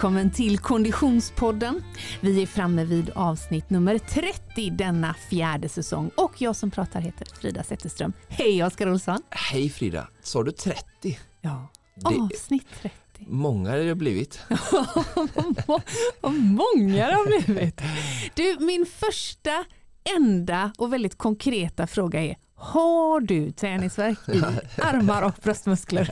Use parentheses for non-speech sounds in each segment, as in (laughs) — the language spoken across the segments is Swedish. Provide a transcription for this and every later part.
välkommen till Konditionspodden. Vi är framme vid avsnitt nummer 30 denna fjärde säsong och jag som pratar heter Frida Zetterström. Hej Oskar Olsson! Hej Frida! Sa du 30? Ja, avsnitt 30. Många har det blivit. (laughs) Vad många det har blivit. Du, min första, enda och väldigt konkreta fråga är har du träningsvärk i (laughs) armar och bröstmuskler?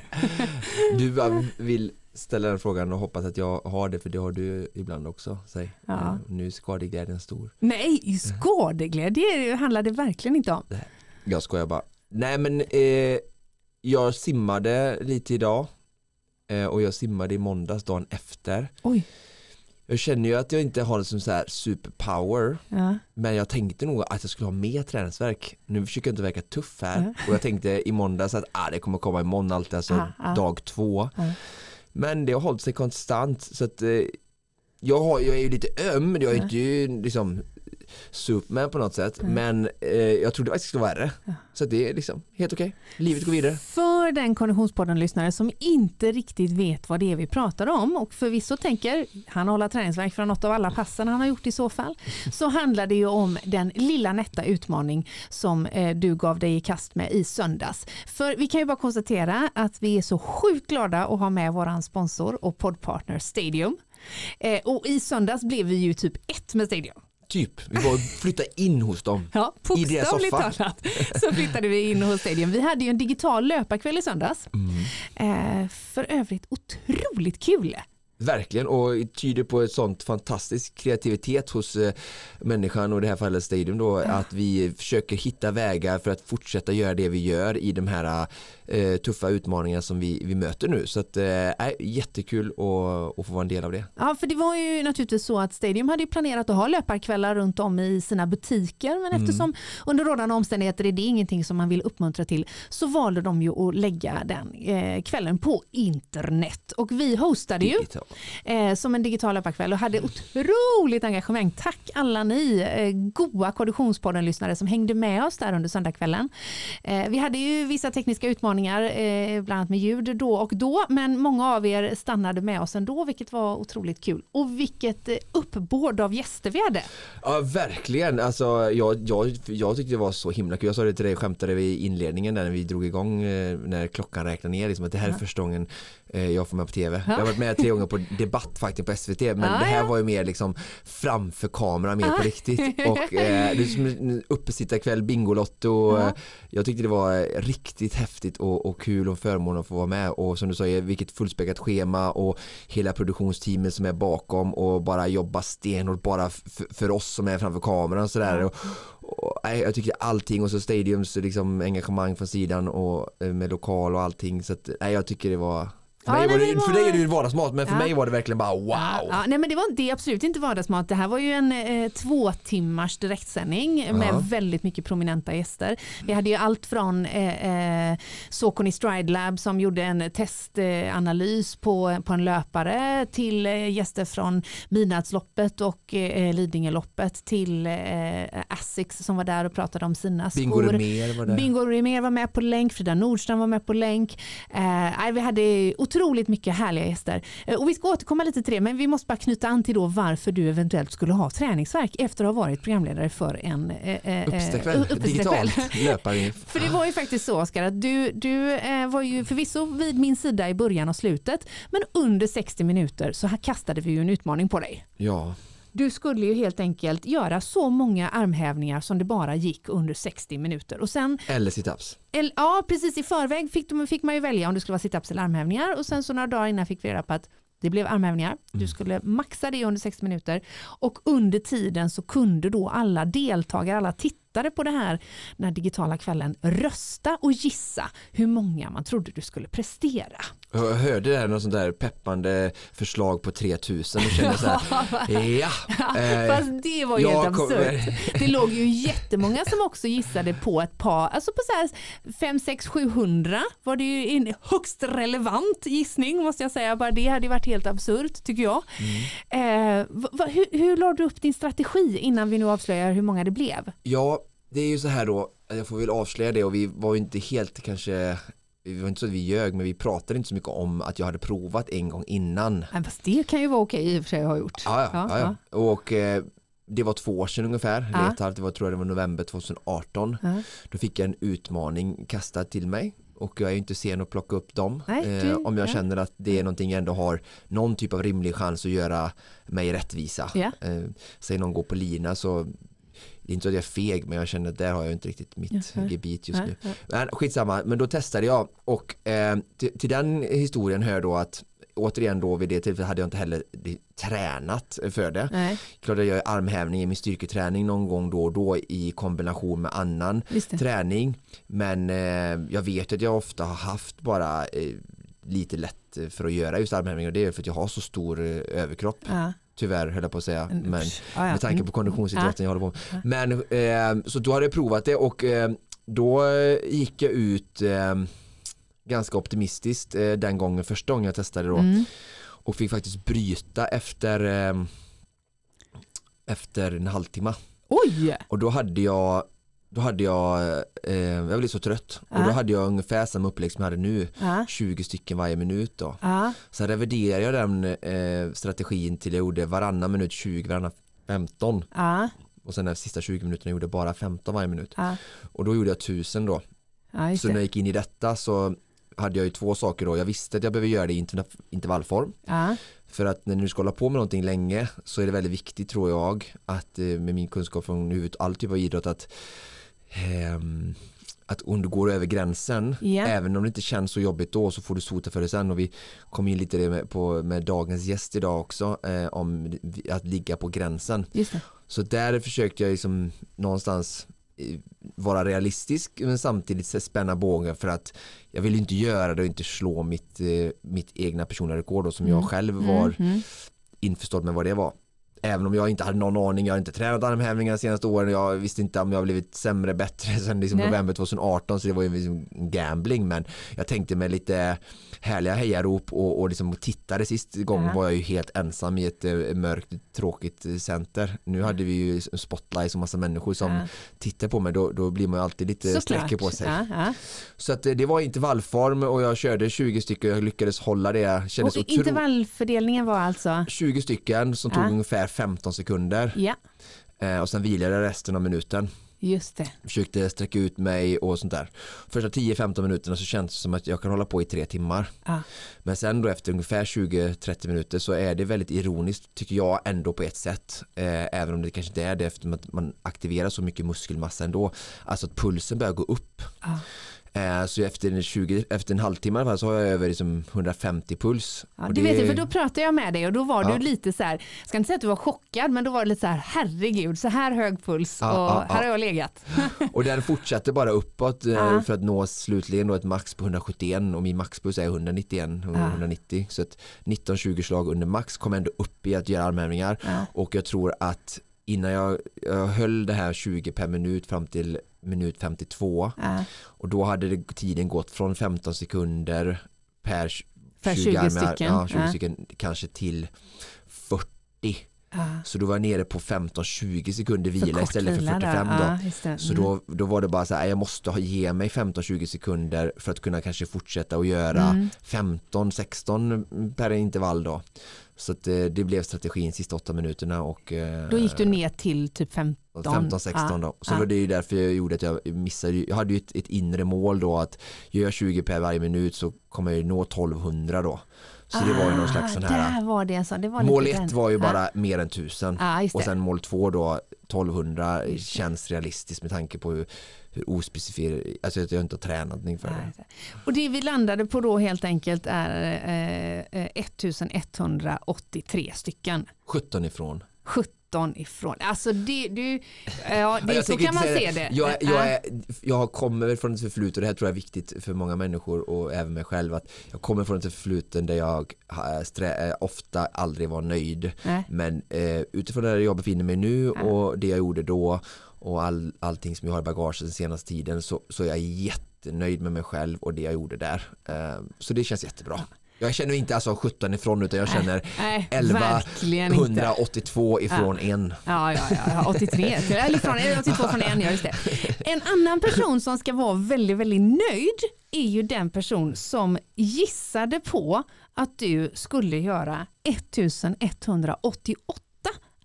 Du vill ställa den frågan och hoppas att jag har det för det har du ibland också. Säg. Ja. Eh, Nu är skadeglädjen stor. Nej, skadeglädje handlar det verkligen inte om. Jag skojar bara. Nej men eh, jag simmade lite idag eh, och jag simmade i måndags dagen efter. Oj. Jag känner ju att jag inte har det som så här superpower Ja. men jag tänkte nog att jag skulle ha mer träningsverk. Nu försöker jag inte verka tuff här Ja. och jag tänkte i måndags att ah, det kommer komma imorgon alltid, alltså Ah, ah. dag två. Ja. Men det har hållit sig konstant så att eh, jag, har, jag är ju lite öm, jag är inte ju liksom Superman på något sätt Mm. men eh, jag trodde faktiskt det skulle vara värre. Ja. Så det är liksom helt okej, livet går vidare. För den Konditionspodden-lyssnare som inte riktigt vet vad det är vi pratar om och förvisso tänker han hålla träningsverk från något av alla passen han har gjort i så fall, (laughs) så handlar det ju om den lilla nätta utmaning som eh, du gav dig i kast med i söndags. För vi kan ju bara konstatera att vi är så sjukt glada att ha med våran sponsor och poddpartner Stadium. Eh, och i söndags blev vi ju typ ett med Stadium. Typ, vi var flyttade in hos dem. Ja, I deras bokstavligt soffa. talat så flyttade vi in hos Stadium. Vi hade ju en digital löparkväll i söndags. Mm. Eh, för övrigt otroligt kul. Verkligen och tyder på ett sånt fantastisk kreativitet hos eh, människan och i det här fallet Stadium då att vi försöker hitta vägar för att fortsätta göra det vi gör i de här eh, tuffa utmaningarna som vi, vi möter nu så att eh, är jättekul att, att få vara en del av det. Ja, för det var ju naturligtvis så att Stadium hade planerat att ha löparkvällar runt om i sina butiker men Mm. eftersom under rådande omständigheter är det ingenting som man vill uppmuntra till så valde de ju att lägga den eh, kvällen på internet och vi hostade ju Digital. Eh, som en digital löparkväll och hade otroligt engagemang. Tack alla ni eh, goa Konditionspodden-lyssnare som hängde med oss där under söndagskvällen. Eh, vi hade ju vissa tekniska utmaningar, eh, bland annat med ljud då och då, men många av er stannade med oss ändå, vilket var otroligt kul. Och vilket eh, uppbåd av gäster vi hade. Ja verkligen, alltså, jag, jag, jag tyckte det var så himla kul. Jag sa det till dig, skämtade vi i inledningen där när vi drog igång eh, när klockan räknade ner liksom, att det här är första gången jag får med på tv. Jag har varit med tre gånger på debatt faktiskt på SVT men Ja, det här var ju mer liksom framför kameran mer Ja. på riktigt (laughs) och eh, det är som en uppesittarkväll, Bingolotto. Ja. eh, Jag tyckte det var eh, riktigt häftigt och, och kul och förmån att få vara med och som du sa, eh, vilket fullspäckat schema och hela produktionsteamet som är bakom och bara jobba stenhårt bara för oss som är framför kameran sådär. Och, jag tycker allting och så Stadiums liksom, engagemang från sidan och eh, med lokal och allting så att, nej, jag tycker det var för, Ja, mig nej, var det, det för var- dig är det ju vardagsmat men för Ja. mig var det verkligen bara wow. Ja, nej men det var det absolut inte vardagsmat. Det här var ju en eh, två timmars direktsändning med väldigt mycket prominenta gäster. Vi hade ju allt från eh, eh, Saucony Stride Lab som gjorde en testanalys på, på en löpare till eh, gäster från Midnattsloppet och eh, Lidingöloppet till eh, Asics som var där och pratade om sina skor. Bingo Rimér var där. Bingo Rimér var med på länk, Frida Nordström var med på länk. Eh, vi hade otroligt mycket härliga gäster. Eh, och vi ska återkomma lite till det, men vi måste bara knyta an till då varför du eventuellt skulle ha träningsverk efter att ha varit programledare för en eh, eh, eh, uppesittarkväll. digitalt (laughs) löpare. (laughs) För det var ju faktiskt så Oskar att du, du eh, var ju förvisso vid min sida i början och slutet men under 60 minuter så här kastade vi ju en utmaning på dig. Ja, Du skulle ju helt enkelt göra så många armhävningar som det bara gick under 60 minuter och sen eller situps. ja, precis i förväg fick, de, fick man ju välja om det skulle vara situps eller armhävningar och sen så några dagar innan fick vi reda på att det blev armhävningar. Du Mm. skulle maxa det under 60 minuter och under tiden så kunde då alla deltagare, alla tittare på det här, den här digitala kvällen rösta och gissa hur många man trodde du skulle prestera. Jag hörde där något sånt där peppande förslag på 3000 och kände så här, (laughs) ja. eh, Fast det var ju helt absurt. Det låg ju jättemånga som också gissade på ett par, alltså på så här 5, 6, 700 var det ju en högst relevant gissning måste jag säga. Bara det hade ju varit helt absurt tycker jag. Mm. Eh, va, hur, hur la du upp din strategi innan vi nu avslöjar hur många det blev? Ja, det är ju så här då, jag får väl avslöja det och vi var ju inte helt kanske det var inte så att vi ljög men vi pratade inte så mycket om att jag hade provat en gång innan. Men fast det kan ju vara okej i och för sig att ha gjort. Ja, ja, ja, ja. Och eh, det var två år sedan ungefär, Ja. det var, tror jag det var november 2018. Ja. Då fick jag en utmaning kastad till mig och jag är inte sen att plocka upp dem. Nej, eh, du- om jag ja. känner att det är någonting jag ändå har någon typ av rimlig chans att göra mig rättvisa. Ja. Eh, säg någon går på lina så det är inte så att jag är feg men jag känner att där har jag inte riktigt mitt Ja, gebit just Ja, nu. ja. Men skitsamma, men då testade jag och eh, till, till den historien hör då att återigen då vid det tillfället hade jag inte heller tränat för det. Nej, Klart jag gör armhävning i min styrketräning någon gång då och då i kombination med annan träning. Men eh, jag vet att jag ofta har haft bara eh, lite lätt för att göra just armhävning och det är för att jag har så stor eh, överkropp. Ja. Tyvärr höll jag på att säga. Men ja, ja. med tanke på Mm. konditionsidrotten jag håller på med. Men eh, så då hade jag provat det och eh, då eh, gick jag ut eh, ganska optimistiskt eh, den gången, första gången jag testade då Mm. och fick faktiskt bryta efter eh, efter en halvtimme Oj! och då hade jag då hade jag, eh, jag blev så trött. Och Ja. då hade jag ungefär samma upplägg som jag hade nu. Ja. 20 stycken varje minut då. Ja. så reviderade jag den eh, strategin till jag gjorde varannan minut 20, varannan 15 Ja. och sen de sista 20 minuterna gjorde jag bara 15 varje minut. Och då gjorde jag 1000 då. Så när jag gick in i detta så hade jag ju två saker då. Jag visste att jag behöver göra det i intervallform. För att när du ska hålla på med någonting länge så är det väldigt viktigt tror jag att eh, med min kunskap från huvud all typ av idrott att ehm, att om du går över gränsen Ja. även om det inte känns så jobbigt då så får du sota för det sen och vi kom in lite det med, på, med dagens gäst idag också eh, om att ligga på gränsen så där försökte jag liksom någonstans eh, vara realistisk men samtidigt spänna bågen för att jag vill inte göra det och inte slå mitt, eh, mitt egna personliga rekord då, som Mm. jag själv var Mm. Mm. införstådd med vad det var. Även om jag inte hade någon aning, jag har inte tränat armhävningar de senaste åren, jag visste inte om jag blivit sämre, bättre (laughs) sen liksom november 2018 så det var ju liksom gambling men jag tänkte med lite härliga hejarop och, och liksom tittade sist gången Ja. var jag ju helt ensam i ett eh, mörkt tråkigt center. Nu hade vi ju spotlights och massa människor som Ja. tittar på mig, då, då blir man ju alltid lite sträcker på sig. Ja. Så att eh, det var intervallform och jag körde 20 stycken, jag lyckades hålla det. Kändes Och intervallfördelningen var alltså? 20 stycken som tog ungefär 15 sekunder Ja, eh, och sen vilade jag resten av minuten. just det. Försökte sträcka ut mig och sånt där. Första 10-15 minuterna så känns det som att jag kan hålla på i tre timmar. Ja. Men sen då efter ungefär 20-30 minuter så är det väldigt ironiskt tycker jag ändå på ett sätt. Eh, även om det kanske inte är det eftersom att man aktiverar så mycket muskelmassa ändå. Alltså att pulsen börjar gå upp. Ja. Eh, så efter en, 20, efter en halvtimme fall så har jag över liksom 150 puls. Ja, det det- vet jag, för då pratade jag med dig och då var Ja. du lite så här, jag ska inte säga att du var chockad, men då var det lite så här, herregud, så här hög puls Ja, och ja, här har jag legat. (laughs) Och den fortsatte bara uppåt eh, för att nå slutligen då ett max på 171 och min maxpuls är 191 och Ja. 190 så att 19-20 slag under max kom ändå upp i att göra armhävningar och jag tror att innan jag, jag höll det här 20 per minut fram till minut 52 Ja. och då hade det, tiden gått från 15 sekunder per, Per 20 armar- stycken. ja, 20 Ja. stycken kanske till 40 Ja. så då var jag nere på 15-20 sekunder vila istället för vila där. 45 då. Ja. Så Mm. då, då var det bara så här, jag måste ha, ge mig 15-20 sekunder för att kunna kanske fortsätta att göra Mm. 15-16 per intervall då. Så att eh, det blev strategin sista åtta minuterna och eh, Då gick du ner till typ 15. 15-16 Ja. då. Så var det ju därför jag gjorde att jag missade, jag hade ju ett, ett inre mål då att gör jag 20 per varje minut så kommer jag ju nå 1200 då. Så det var ju någon slags sån Ah, här, Där var det så. Det var mål lite ett den. var ju bara mer än 1000 Ja, just och sen mål två då 1200 Just det. känns realistiskt med tanke på hur, hur ospecifierat, alltså att jag inte har tränat inför det. Nej. Och det vi landade på då helt enkelt är eh, eh, 1183 stycken. 17 ifrån. 17 ifrån. Alltså det, du, ja, det, så kan man se det. Jag, Ja. jag, är, jag kommer från ett förflutet och det här tror jag är viktigt för många människor och även mig själv att jag kommer från ett förfluten där jag strä, eh, ofta aldrig var nöjd Nej. men eh, utifrån där jag befinner mig nu och det jag gjorde då och all, allting som jag har i bagaget den senaste tiden så, så är jag jättenöjd med mig själv och det jag gjorde där eh, så det känns jättebra jag känner inte alltså 17 ifrån utan jag känner (laughs) Nej, 11 verkligen inte. 182 ifrån en Ja, ja, ja, 83, till- eller från, 82 från en, ja just det. En annan person som ska vara väldigt, väldigt nöjd är ju den person som gissade på att du skulle göra 1188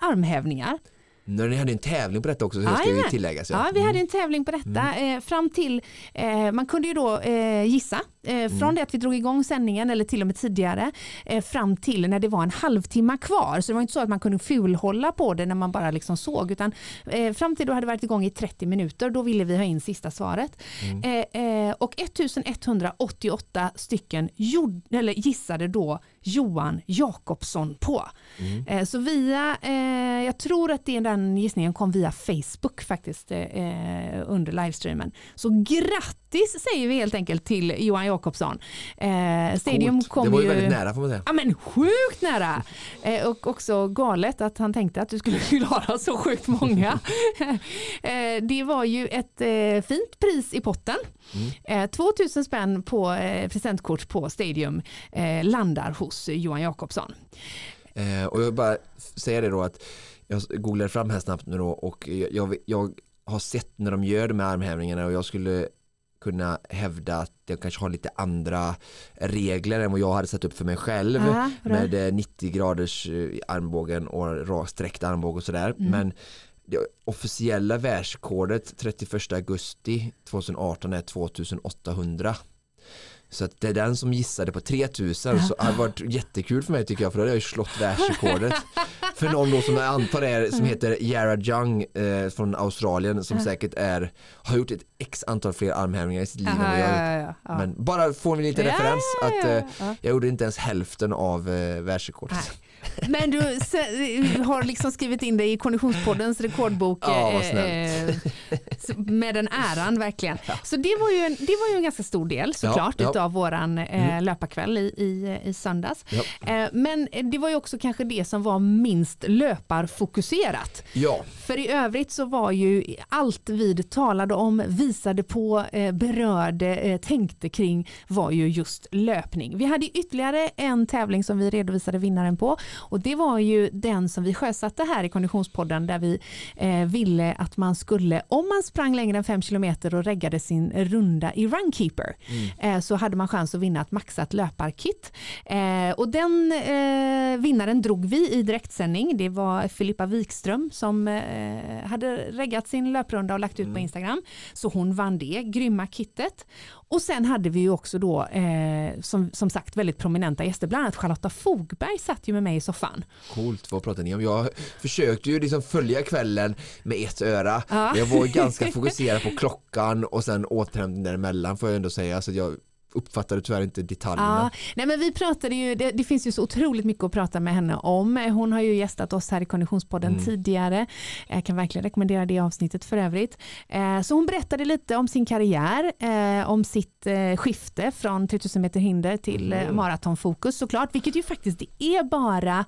armhävningar. När ni hade en tävling på detta också så ska ju tilläggas. Ja. ja, vi hade en tävling på detta. Mm. Eh, fram till, eh, man kunde ju då eh, gissa eh, från mm. det att vi drog igång sändningen eller till och med tidigare eh, fram till när det var en halvtimme kvar. Så det var inte så att man kunde fulhålla på det när man bara liksom såg utan eh, fram till då hade det varit igång i 30 minuter. Då ville vi ha in sista svaret. Mm. och 1188 stycken gjord, eller gissade då Johan Jakobsson på. Mm. så via, jag tror att det den gissningen kom via Facebook faktiskt eh, under livestreamen. Så grattis säger vi helt enkelt till Johan Jakobsson. Eh, Stadium kom det var ju, väldigt nära får man säga. Ja men sjukt nära! (laughs) Eh, och också galet att han tänkte att du skulle (laughs) klara så sjukt många. (laughs) eh, det var ju ett eh, fint pris i potten. Mm. 2000 eh, spänn på eh, presentkort på Stadium eh, landar hos Johan Jakobsson. och jag vill bara säga det då att jag googlade fram här snabbt nu då och jag, jag, har sett när de gör de här armhävningarna och jag skulle kunna hävda att jag kanske har lite andra regler än vad jag hade satt upp för mig själv Aha, med 90 eh, graders eh, armbågen och raksträckt armbåge och sådär mm. men det officiella världsrekordet 31 augusti 2018 är 2800 så att det är den som gissade på 3000 så det har varit jättekul för mig tycker jag för då hade jag ju slått världsrekordet. (laughs) för någon då som jag antar är som heter Yara Jung eh, från Australien som säkert är har gjort ett x antal fler armhävningar i sitt liv Aha, ja, ja, ja. Men bara får vi lite referens att eh, jag gjorde inte ens hälften av eh, världsrekordet. Men du har liksom skrivit in dig i Konditionspoddens rekordbok ja, eh, eh med den äran verkligen. Ja. Så det var, ju en, det var ju en ganska stor del såklart ja, ja. av våran eh, mm. löparkväll i, i, i söndags. Eh, men det var ju också kanske det som var minst löparfokuserat. Ja. För i övrigt så var ju allt vi talade om, visade på, eh, berörde, tänkte kring var ju just löpning. Vi hade ytterligare en tävling som vi redovisade vinnaren på och det var ju den som vi sjösatte här i Konditionspodden där vi eh, ville att man skulle, om man sprang längre än 5 km och reggade sin runda i Runkeeper mm. eh, så hade man chans att vinna ett maxat löparkit. Eh, och den eh, vinnaren drog vi i direktsändning. Det var Filippa Wikström som eh, hade reggat sin löprunda och lagt ut mm. på Instagram. Så hon vann det grymma kittet. Och sen hade vi ju också då eh, som, som sagt väldigt prominenta gäster, bland annat Charlotta Fogberg satt ju med mig i soffan. Coolt, vad pratar ni om? Jag försökte ju liksom följa kvällen med ett öra. Ja. Jag var ganska (laughs) fokuserad på klockan och sen återhämtning däremellan får jag ändå säga. Så jag uppfattade tyvärr inte detaljerna. Ja, nej men vi pratade ju, det, det, finns ju så otroligt mycket att prata med henne om. Hon har ju gästat oss här i Konditionspodden mm. tidigare. Jag kan verkligen rekommendera det avsnittet för övrigt. Eh, så hon berättade lite om sin karriär, eh, om sitt eh, skifte från 3000 meter hinder till mm. maratonfokus såklart, vilket ju faktiskt det är bara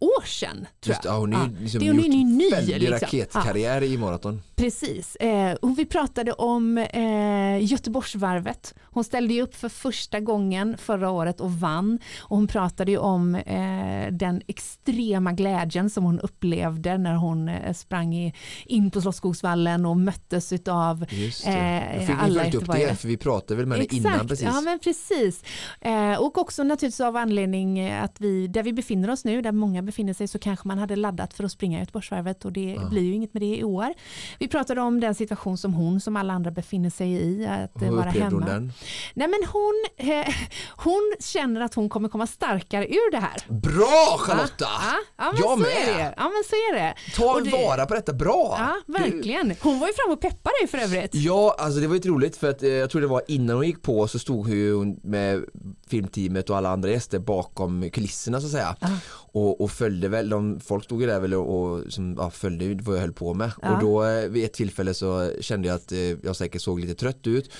år sedan. Just, ja, hon är ju liksom det, hon är gjort ny, väldig liksom. raketkarriär ja. i maraton. Precis. Eh, och vi pratade om eh, Göteborgsvarvet. Hon ställde ju upp för första gången förra året och vann. Och hon pratade ju om eh, den extrema glädjen som hon upplevde när hon eh, sprang i, in på Slottsskogsvallen och möttes av eh, Jag fick alla upp det för vi pratade väl med henne innan precis. Ja men precis. Eh, och också naturligtvis av anledning att vi, där vi befinner oss nu, där många befinner sig så kanske man hade laddat för att springa Göteborgsvarvet och det ja. blir ju inget med det i år. Vi pratade om den situation som hon som alla andra befinner sig i, att Hur vara hemma. Hon den? Nej men hon, eh, hon känner att hon kommer komma starkare ur det här. Bra Charlotta! Ja, ja, jag med! Det. Ja men så är det. Ta det, vara på detta, bra! Ja verkligen. Hon var ju fram och peppade dig för övrigt. Ja, alltså det var ju roligt för att eh, jag tror det var innan hon gick på så stod hon med filmteamet och alla andra gäster bakom kulisserna så att säga. Ah och, och, följde väl, de, folk stod ju där väl och, och som, ja, följde vad jag höll på med ja. och då eh, vid ett tillfälle så kände jag att eh, jag säkert såg lite trött ut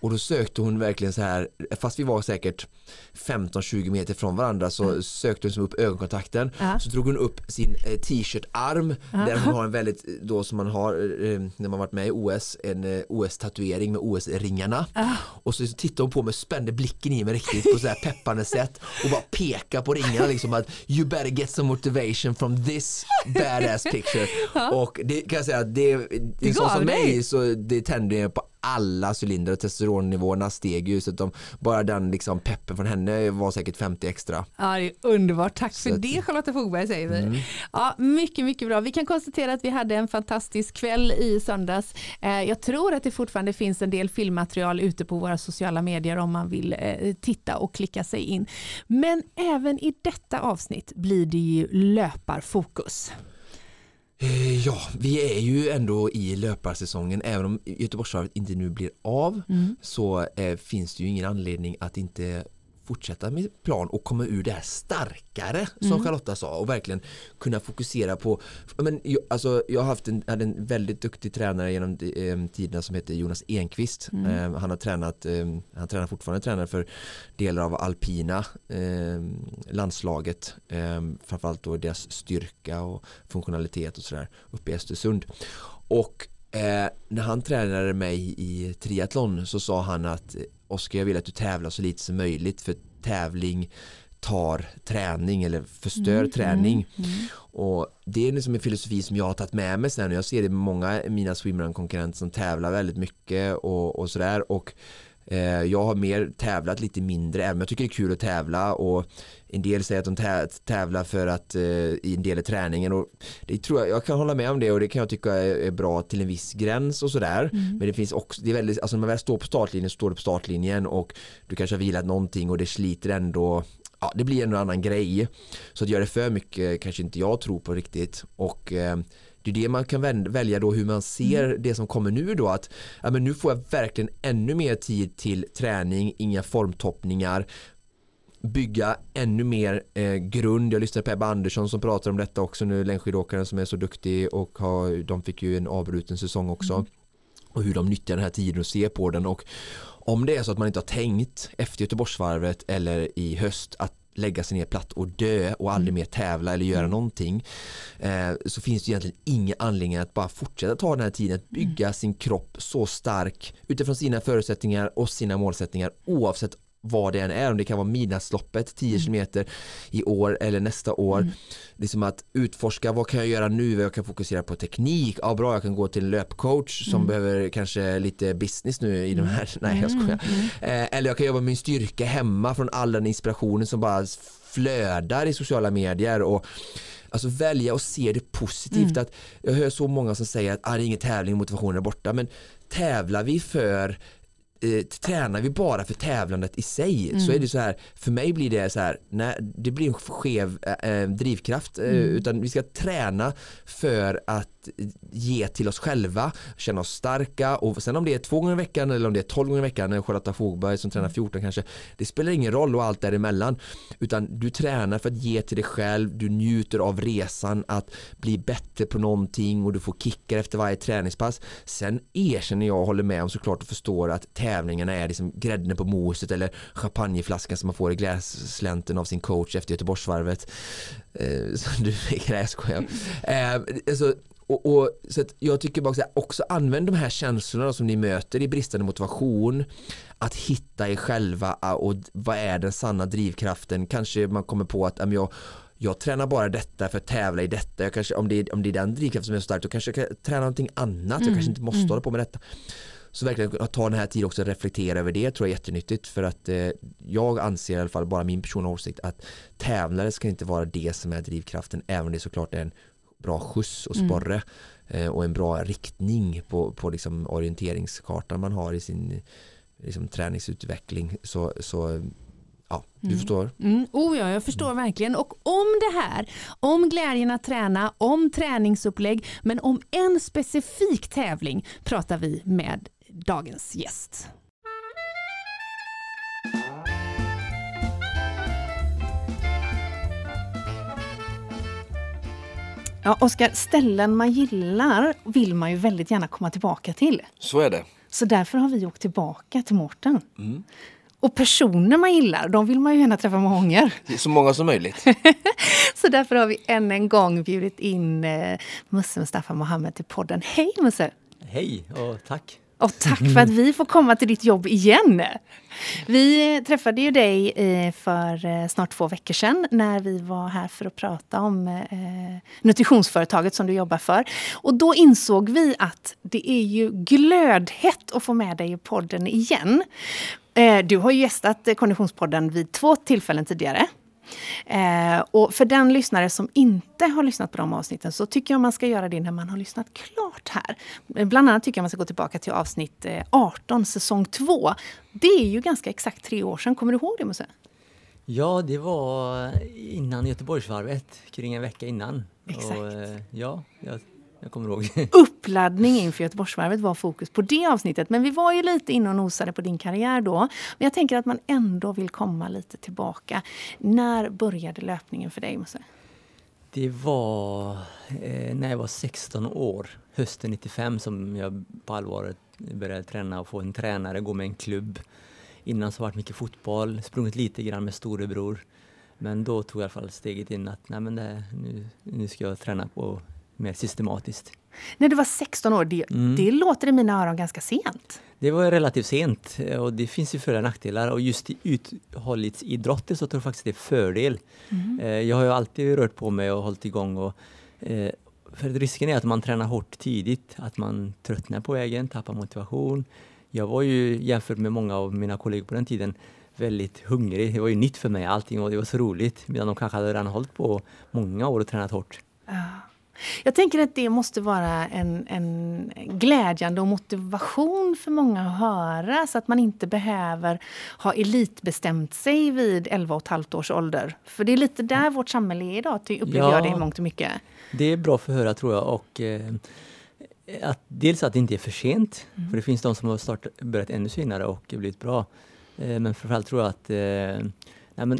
och då sökte hon verkligen så här, fast vi var säkert 15-20 meter från varandra så mm. sökte hon upp ögonkontakten. Ja. Så drog hon upp sin eh, t-shirt-arm ja. där hon har en (laughs) väldigt, då som man har eh, när man varit med i OS, en eh, OS-tatuering med OS-ringarna. Ja. Och så tittade hon på mig, spände blicken i mig riktigt på så här peppande sätt och bara peka på ringarna liksom att you better get some motivation from this badass picture. Och det kan jag säga, det, det sån som mig så det tänder på alla cylindrar och testosteronnivåerna steg ju så att de, bara den liksom peppen från henne var säkert 50 extra. Ja, det är underbart. Tack för Så det att- Charlotta Fogberg säger vi. Mm. Ja, mycket, mycket bra. Vi kan konstatera att vi hade en fantastisk kväll i söndags. Eh, jag tror att det fortfarande finns en del filmmaterial ute på våra sociala medier om man vill eh, titta och klicka sig in. Men även i detta avsnitt blir det ju löparfokus. Eh, Ja, vi är ju ändå i löparsäsongen. Även om Göteborgsvarvet inte nu blir av så eh, finns det ju ingen anledning att inte fortsätta med plan och komma ur det här starkare som Charlotta sa och verkligen kunna fokusera på men, jag, alltså, jag har haft en, hade en väldigt duktig tränare genom eh, tiderna som heter Jonas Enqvist. Eh, han har tränat eh, han tränar fortfarande tränare för delar av alpina eh, landslaget. Eh, framförallt då deras styrka och funktionalitet och sådär uppe i Östersund. Och eh, när han tränade mig i triathlon så sa han att Oskar jag vill att du tävlar så lite som möjligt för tävling tar träning eller förstör träning. och det är liksom en filosofi som jag har tagit med mig sen och jag ser det med många mina swimrun-konkurrenter som tävlar väldigt mycket och, och sådär och eh, jag har mer tävlat lite mindre även om jag tycker det är kul att tävla och en del säger att de tä- tävlar för att eh, i en del i träningen och det tror jag, jag kan hålla med om det och det kan jag tycka är, är bra till en viss gräns och sådär men det finns också, det är väldigt, alltså när man väl står på startlinjen så står du på startlinjen och du kanske har vilat någonting och det sliter ändå ja, det blir en annan grej. Så att göra det för mycket kanske inte jag tror på riktigt. Och eh, det är det man kan väl- välja då hur man ser det som kommer nu då att ja, men nu får jag verkligen ännu mer tid till träning, inga formtoppningar bygga ännu mer eh, grund. Jag lyssnade på Ebba Andersson som pratar om detta också nu, längdskidåkaren som är så duktig och har, de fick ju en avbruten säsong också. Och hur de nyttjar den här tiden och ser på den och om det är så att man inte har tänkt efter Göteborgsvarvet eller i höst att lägga sig ner platt och dö och aldrig mer tävla eller göra någonting eh, så finns det egentligen ingen anledning att bara fortsätta ta den här tiden att bygga sin kropp så stark utifrån sina förutsättningar och sina målsättningar oavsett vad det än är, om det kan vara midnattsloppet 10 kilometer i år eller nästa år. Liksom att utforska vad kan jag göra nu, jag kan fokusera på teknik, ja bra jag kan gå till en löpcoach som behöver kanske lite business nu i de här, nej jag skojar. Eh, eller jag kan jobba med min styrka hemma från all den inspirationen som bara flödar i sociala medier och Alltså välja och se det positivt att jag hör så många som säger att ah, det är ingen tävling, motivationen är borta. Men tävlar vi för eh, tränar vi bara för tävlandet i sig så är det så här för mig blir det så här nej, det blir en skev eh, eh, drivkraft eh, utan vi ska träna för att ge till oss själva känna oss starka och sen om det är två gånger i veckan eller om det är tolv gånger i veckan eller Charlotta Fogberg som tränar 14 kanske det spelar ingen roll och allt däremellan utan du tränar för att ge till dig själv du njuter av resan att bli bättre på någonting och du får kickar efter varje träningspass. Sen erkänner jag och håller med om såklart och förstår att tävlingarna är liksom grädden på moset eller champagneflaskan som man får i gläslänten av sin coach efter Göteborgsvarvet eh, (laughs) så du nej (laughs) jag skojar (laughs) eh, alltså, och, och, så jag tycker bara här, också använd de här känslorna som ni möter i bristande motivation att hitta er själva ah, och vad är den sanna drivkraften kanske man kommer på att men jag jag tränar bara detta för att tävla i detta. Jag kanske, om, det är, om det är den drivkraften som är så stark då kanske jag kan träna någonting annat. Jag kanske inte måste hålla på med detta. Så verkligen att ta den här tiden också och reflektera över det tror jag är jättenyttigt för att eh, jag anser i alla fall bara min personliga åsikt att tävlare ska inte vara det som är drivkraften även om det såklart är en bra skjuts och sporre eh, och en bra riktning på, på liksom orienteringskartan man har i sin liksom, träningsutveckling så, så ja, du förstår. Mm. Oh ja, jag förstår verkligen. Och om det här, om glädjen att träna, om träningsupplägg, men om en specifik tävling pratar vi med dagens gäst. Ja, Oskar, ställen man gillar vill man ju väldigt gärna komma tillbaka till. Så är det. Så därför har vi åkt tillbaka till Mårten. Och personer man gillar, de vill man ju gärna träffa många gånger. (laughs) Så många som möjligt. (laughs) Så därför har vi än en gång bjudit in eh, Musse Mustafa Mohammed till podden. Hej Musse! Hej och tack. Och tack för att vi får komma till ditt jobb igen. Vi träffade ju dig eh, för eh, snart två veckor sedan när vi var här för att prata om eh, nutritionsföretaget som du jobbar för. Och då insåg vi att det är ju glödhett att få med dig i podden igen. Du har ju gästat Konditionspodden vid två tillfällen tidigare. Eh, och för den lyssnare som inte har lyssnat på de avsnitten så tycker jag man ska göra det när man har lyssnat klart här. Bland annat tycker jag man ska gå tillbaka till avsnitt 18, säsong 2. Det är ju ganska exakt tre år sedan. Kommer du ihåg det Musse? Ja, det var innan Göteborgsvarvet, kring en vecka innan. Exakt. Och, ja, jag jag kommer ihåg. (laughs) Uppladdning inför Göteborgsvarvet var fokus på det avsnittet. Men vi var ju lite inne och nosade på din karriär då. Men jag tänker att man ändå vill komma lite tillbaka. När började löpningen för dig, Musse? Det var eh, när jag var 16 år, hösten 95, som jag på allvar började träna och få en tränare, gå med en klubb. Innan så var det mycket fotboll, sprungit lite grann med storebror. Men då tog jag i alla fall steget in att nej men det, nu, nu ska jag träna på mer systematiskt. När du var 16 år, det, mm. det låter i mina öron ganska sent. Det var relativt sent och det finns ju för och nackdelar och just i uthållighetsidrotter så tror jag faktiskt det är fördel. Mm. Eh, jag har ju alltid rört på mig och hållit igång och eh, för risken är att man tränar hårt tidigt, att man tröttnar på vägen, tappar motivation. Jag var ju jämfört med många av mina kollegor på den tiden väldigt hungrig. Det var ju nytt för mig allting och det var så roligt medan de kanske hade redan hållit på många år och tränat hårt. Ja. Jag tänker att det måste vara en, en glädjande och motivation för många att höra så att man inte behöver ha elitbestämt sig vid 11 och ett halvt års ålder. För det är lite där vårt samhälle är idag, upplever ja, jag det i mångt och mycket. Det är bra för att höra tror jag. Och, eh, att, dels att det inte är för sent, mm. för det finns de som har startat, börjat ännu senare och blivit bra. Eh, men framförallt tror jag att eh, Nej, men,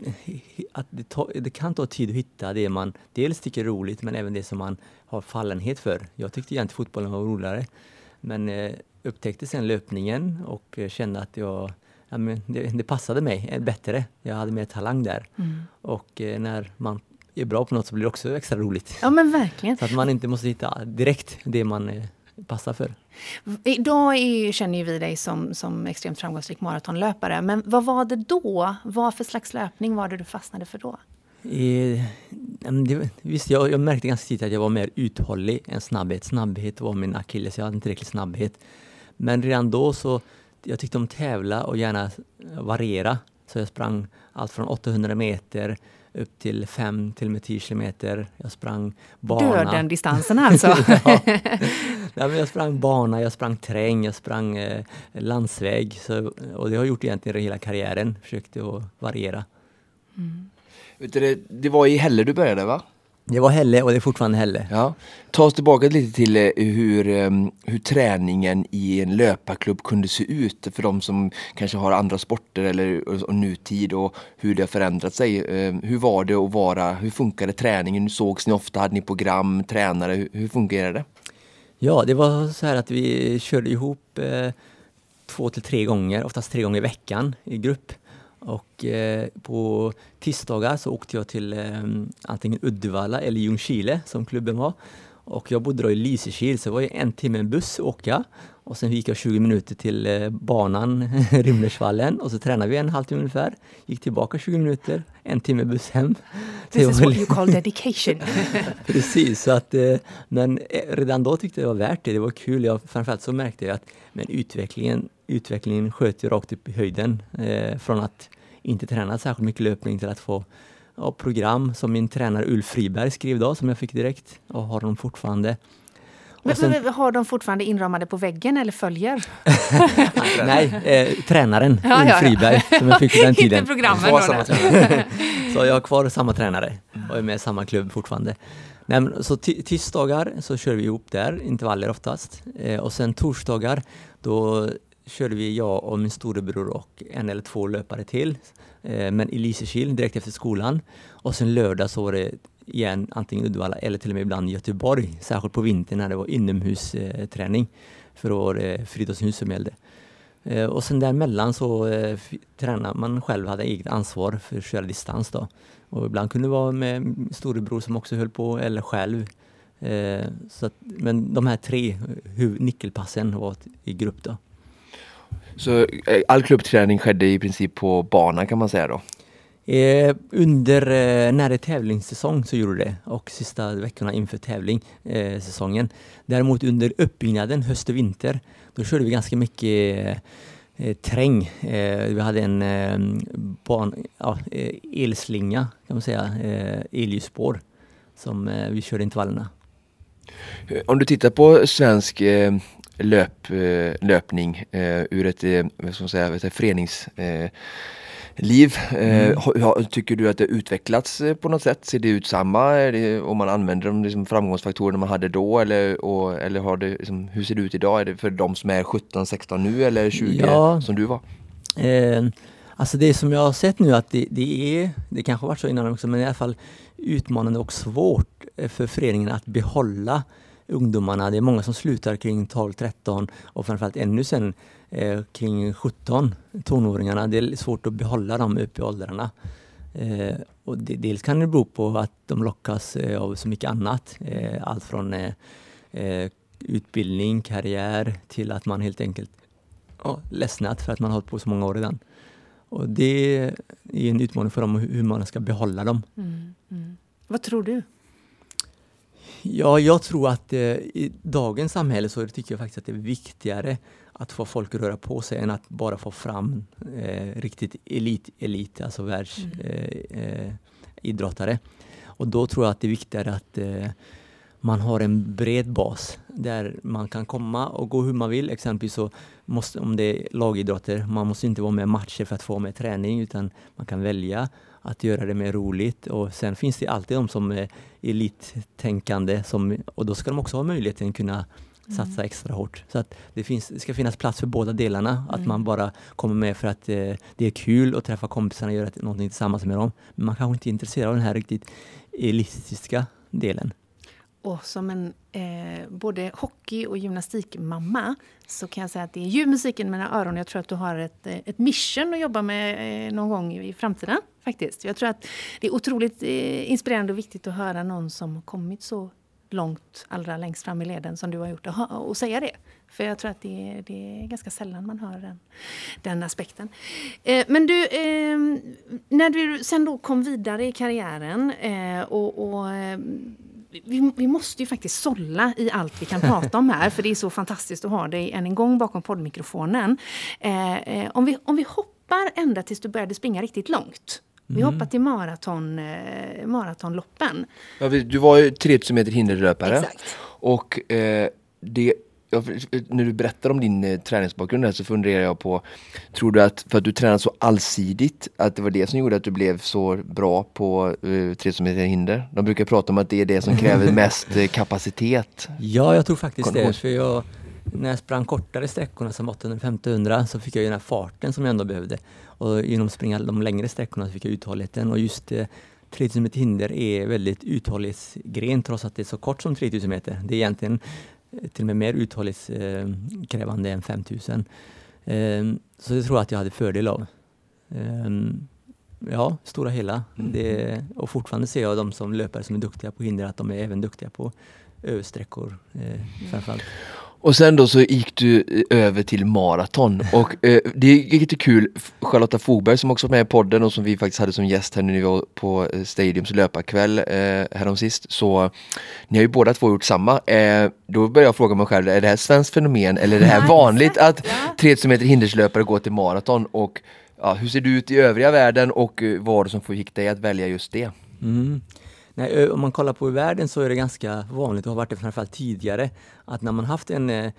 att det, ta, det, kan ta tid att hitta det man dels tycker är roligt men även det som man har fallenhet för. Jag tyckte egentligen fotbollen var roligare men eh, upptäckte sen löpningen och eh, kände att jag, ja, men det, det, passade mig eh, bättre. Jag hade mer talang där. Mm. Och eh, när man är bra på något så blir det också extra roligt. Ja men verkligen. (laughs) Så att man inte måste hitta direkt det man eh, passar för. Idag är, känner vi dig som, som extremt framgångsrik maratonlöpare. Men vad var det då? Vad för slags löpning var det du fastnade för då? Eh, det, visst, jag, jag märkte ganska tidigt att jag var mer uthållig än snabbhet. Snabbhet var min akilles, jag hade inte tillräcklig snabbhet. Men redan då så jag tyckte om tävla och gärna variera. Så jag sprang allt från 800 meter upp till 5 till och med 10 kilometer. Jag sprang bana. Döden-distansen (laughs) alltså? ja. (laughs) men jag sprang bana, jag sprang terräng, jag sprang eh, landsväg. Så, och det har jag gjort egentligen hela karriären, försökte att variera. Mm. Det, det var i Hälle du började va? Det var Helle och det är fortfarande Helle. Ja. Ta oss tillbaka lite till eh, hur, ehm, hur träningen i en löparklubb kunde se ut för de som kanske har andra sporter eller och nutid och hur det har förändrat sig. Ehm, hur var det att vara, hur funkade träningen? Hur sågs ni ofta? Hade ni program, tränare? Hur, hur fungerade det? Ja, det var så här att vi körde ihop eh, två till tre gånger, oftast tre gånger i veckan i grupp. Och eh, på tisdagar så åkte jag till eh, antingen Uddevalla eller Ljungskile som klubben var. Och jag bodde då i Lysekil så det var ju en timme en buss att åka. Och sen gick jag 20 minuter till eh, banan, (laughs) Rimnersvallen och så tränade vi en halvtimme ungefär. Gick tillbaka 20 minuter, en timme buss hem. This is what you call dedication. (laughs) Precis, så att, eh, men eh, redan då tyckte jag det var värt det. Det var kul. Jag, framförallt så märkte jag att men utvecklingen, utvecklingen sköt ju rakt upp i höjden. Eh, från att inte träna särskilt mycket löpning till att få ja, program som min tränare Ulf Friberg skrev då, som jag fick direkt och har dem fortfarande. Men, sen, har de fortfarande inramade på väggen eller följer? (laughs) Nej, eh, tränaren ja, Ulf ja, Friberg som jag fick på den tiden. Inte programmen då, (laughs) Så jag har kvar samma tränare och är med i samma klubb fortfarande. Nej, men, så tisdagar så kör vi ihop där, intervaller oftast. Eh, och sen torsdagar då körde vi jag och min storebror och en eller två löpare till. Eh, men i Lysekil direkt efter skolan. Och sen lördag så var det igen antingen Uddevalla eller till och med ibland Göteborg. Särskilt på vintern när det var inomhusträning för vår eh, friidrottshus som gällde. Eh, och sen däremellan så eh, tränade man själv, hade eget ansvar för att köra distans då. Och ibland kunde det vara med storebror som också höll på eller själv. Så att, men de här tre nyckelpassen var i grupp då. Så all klubbträning skedde i princip på bana kan man säga då? Eh, under eh, när det är tävlingssäsong så gjorde det och sista veckorna inför tävling eh, säsongen. Däremot under uppbyggnaden höst och vinter då körde vi ganska mycket eh, träng. Eh, vi hade en eh, ban, ja, eh, elslinga kan man säga, eh, elljusspår som eh, vi körde intervallerna. Eh, om du tittar på svensk eh, löp, eh, löpning eh, ur ett eh, vad ska man säga, ett föreningsliv. Mm. Tycker du att det utvecklats på något sätt? Ser det ut samma? Det, om man använder de liksom, framgångsfaktorerna man hade då? Eller, och, eller har det, liksom, hur ser det ut idag? Är det för de som är 17-16 nu eller 20 ja. som du var? Eh, alltså det som jag har sett nu att det, det är, det kanske varit så innan också, men i alla fall utmanande och svårt för föreningen att behålla ungdomarna. Det är många som slutar kring 12-13 och framförallt ännu sen eh, kring 17, tonåringarna. Det är svårt att behålla dem upp i åldrarna. Eh, och det, dels kan det bero på att de lockas eh, av så mycket annat. Eh, allt från eh, eh, utbildning, karriär till att man helt enkelt ja, ledsnat för att man har hållit på så många år redan. Och det är en utmaning för dem hur man ska behålla dem. Mm, mm. Vad tror du? Ja, jag tror att eh, i dagens samhälle så tycker jag faktiskt att det är viktigare att få folk att röra på sig än att bara få fram eh, riktigt elit, elit, alltså världsidrottare. Mm. Eh, eh och då tror jag att det är viktigare att eh, man har en bred bas där man kan komma och gå hur man vill. Exempelvis så måste, om det är lagidrotter, man måste inte vara med matcher för att få med träning utan man kan välja att göra det mer roligt. Och sen finns det alltid de som är elittänkande som, och då ska de också ha möjligheten att kunna mm. satsa extra hårt. Så att det, finns, det ska finnas plats för båda delarna. Mm. Att man bara kommer med för att eh, det är kul att träffa kompisarna och göra någonting tillsammans med dem. Men man kanske inte är intresserad av den här riktigt elitistiska delen. Och som en eh, både hockey och gymnastikmamma så kan jag säga att det är ljuv musik i mina öron. Jag tror att du har ett, eh, ett mission att jobba med eh, någon gång i framtiden. faktiskt. Jag tror att det är otroligt eh, inspirerande och viktigt att höra någon som kommit så långt, allra längst fram i leden som du har gjort och, och säga det. För jag tror att det är, det är ganska sällan man hör den, den aspekten. Eh, men du, eh, när du sen då kom vidare i karriären eh, och, och ehm, vi, vi, måste ju faktiskt sålla i allt vi kan prata om här, för det är så fantastiskt att ha dig än en gång bakom poddmikrofonen. Eh, eh, om, vi, om vi hoppar ända tills du började springa riktigt långt. Vi mm. hoppar till maraton, eh, maratonloppen. Ja, du var ju 3000 meter hinderlöpare. Exakt. Och eh, det när du berättar om din eh, träningsbakgrund här så funderar jag på, tror du att för att du tränar så allsidigt, att det var det som gjorde att du blev så bra på eh, 3000 meter hinder? De brukar prata om att det är det som kräver (laughs) mest eh, kapacitet. Ja, jag tror faktiskt det. För jag, när jag sprang kortare sträckorna som 800-1500 så fick jag den här farten som jag ändå behövde. Och genom att springa de längre sträckorna fick jag uthålligheten och just eh, 3000 meter hinder är väldigt uthållighetsgren trots att det är så kort som 3000 meter. Det är egentligen till och med mer uthållighetskrävande än 5000. Ehm, så det tror jag att jag hade fördel av. Ja, stora hela. Mm. Det, och fortfarande ser jag de som löpare som är duktiga på hinder att de är även duktiga på översträckor eh, framförallt. Och sen då så gick du eh, över till maraton och eh, det är lite kul, Charlotta Fogberg som också var med i podden och som vi faktiskt hade som gäst här nu när vi var på eh, Stadiums löparkväll eh, häromsist. Så ni har ju båda två gjort samma. Eh, då börjar jag fråga mig själv, är det här svenskt fenomen eller är det här vanligt att 3000 meter hinderslöpare går till maraton? Och ja, hur ser det ut i övriga världen och eh, vad var det som fick dig att välja just det? Mm. Nej, om man kollar på i världen så är det ganska vanligt, och har varit det framförallt tidigare, att när man haft en eh,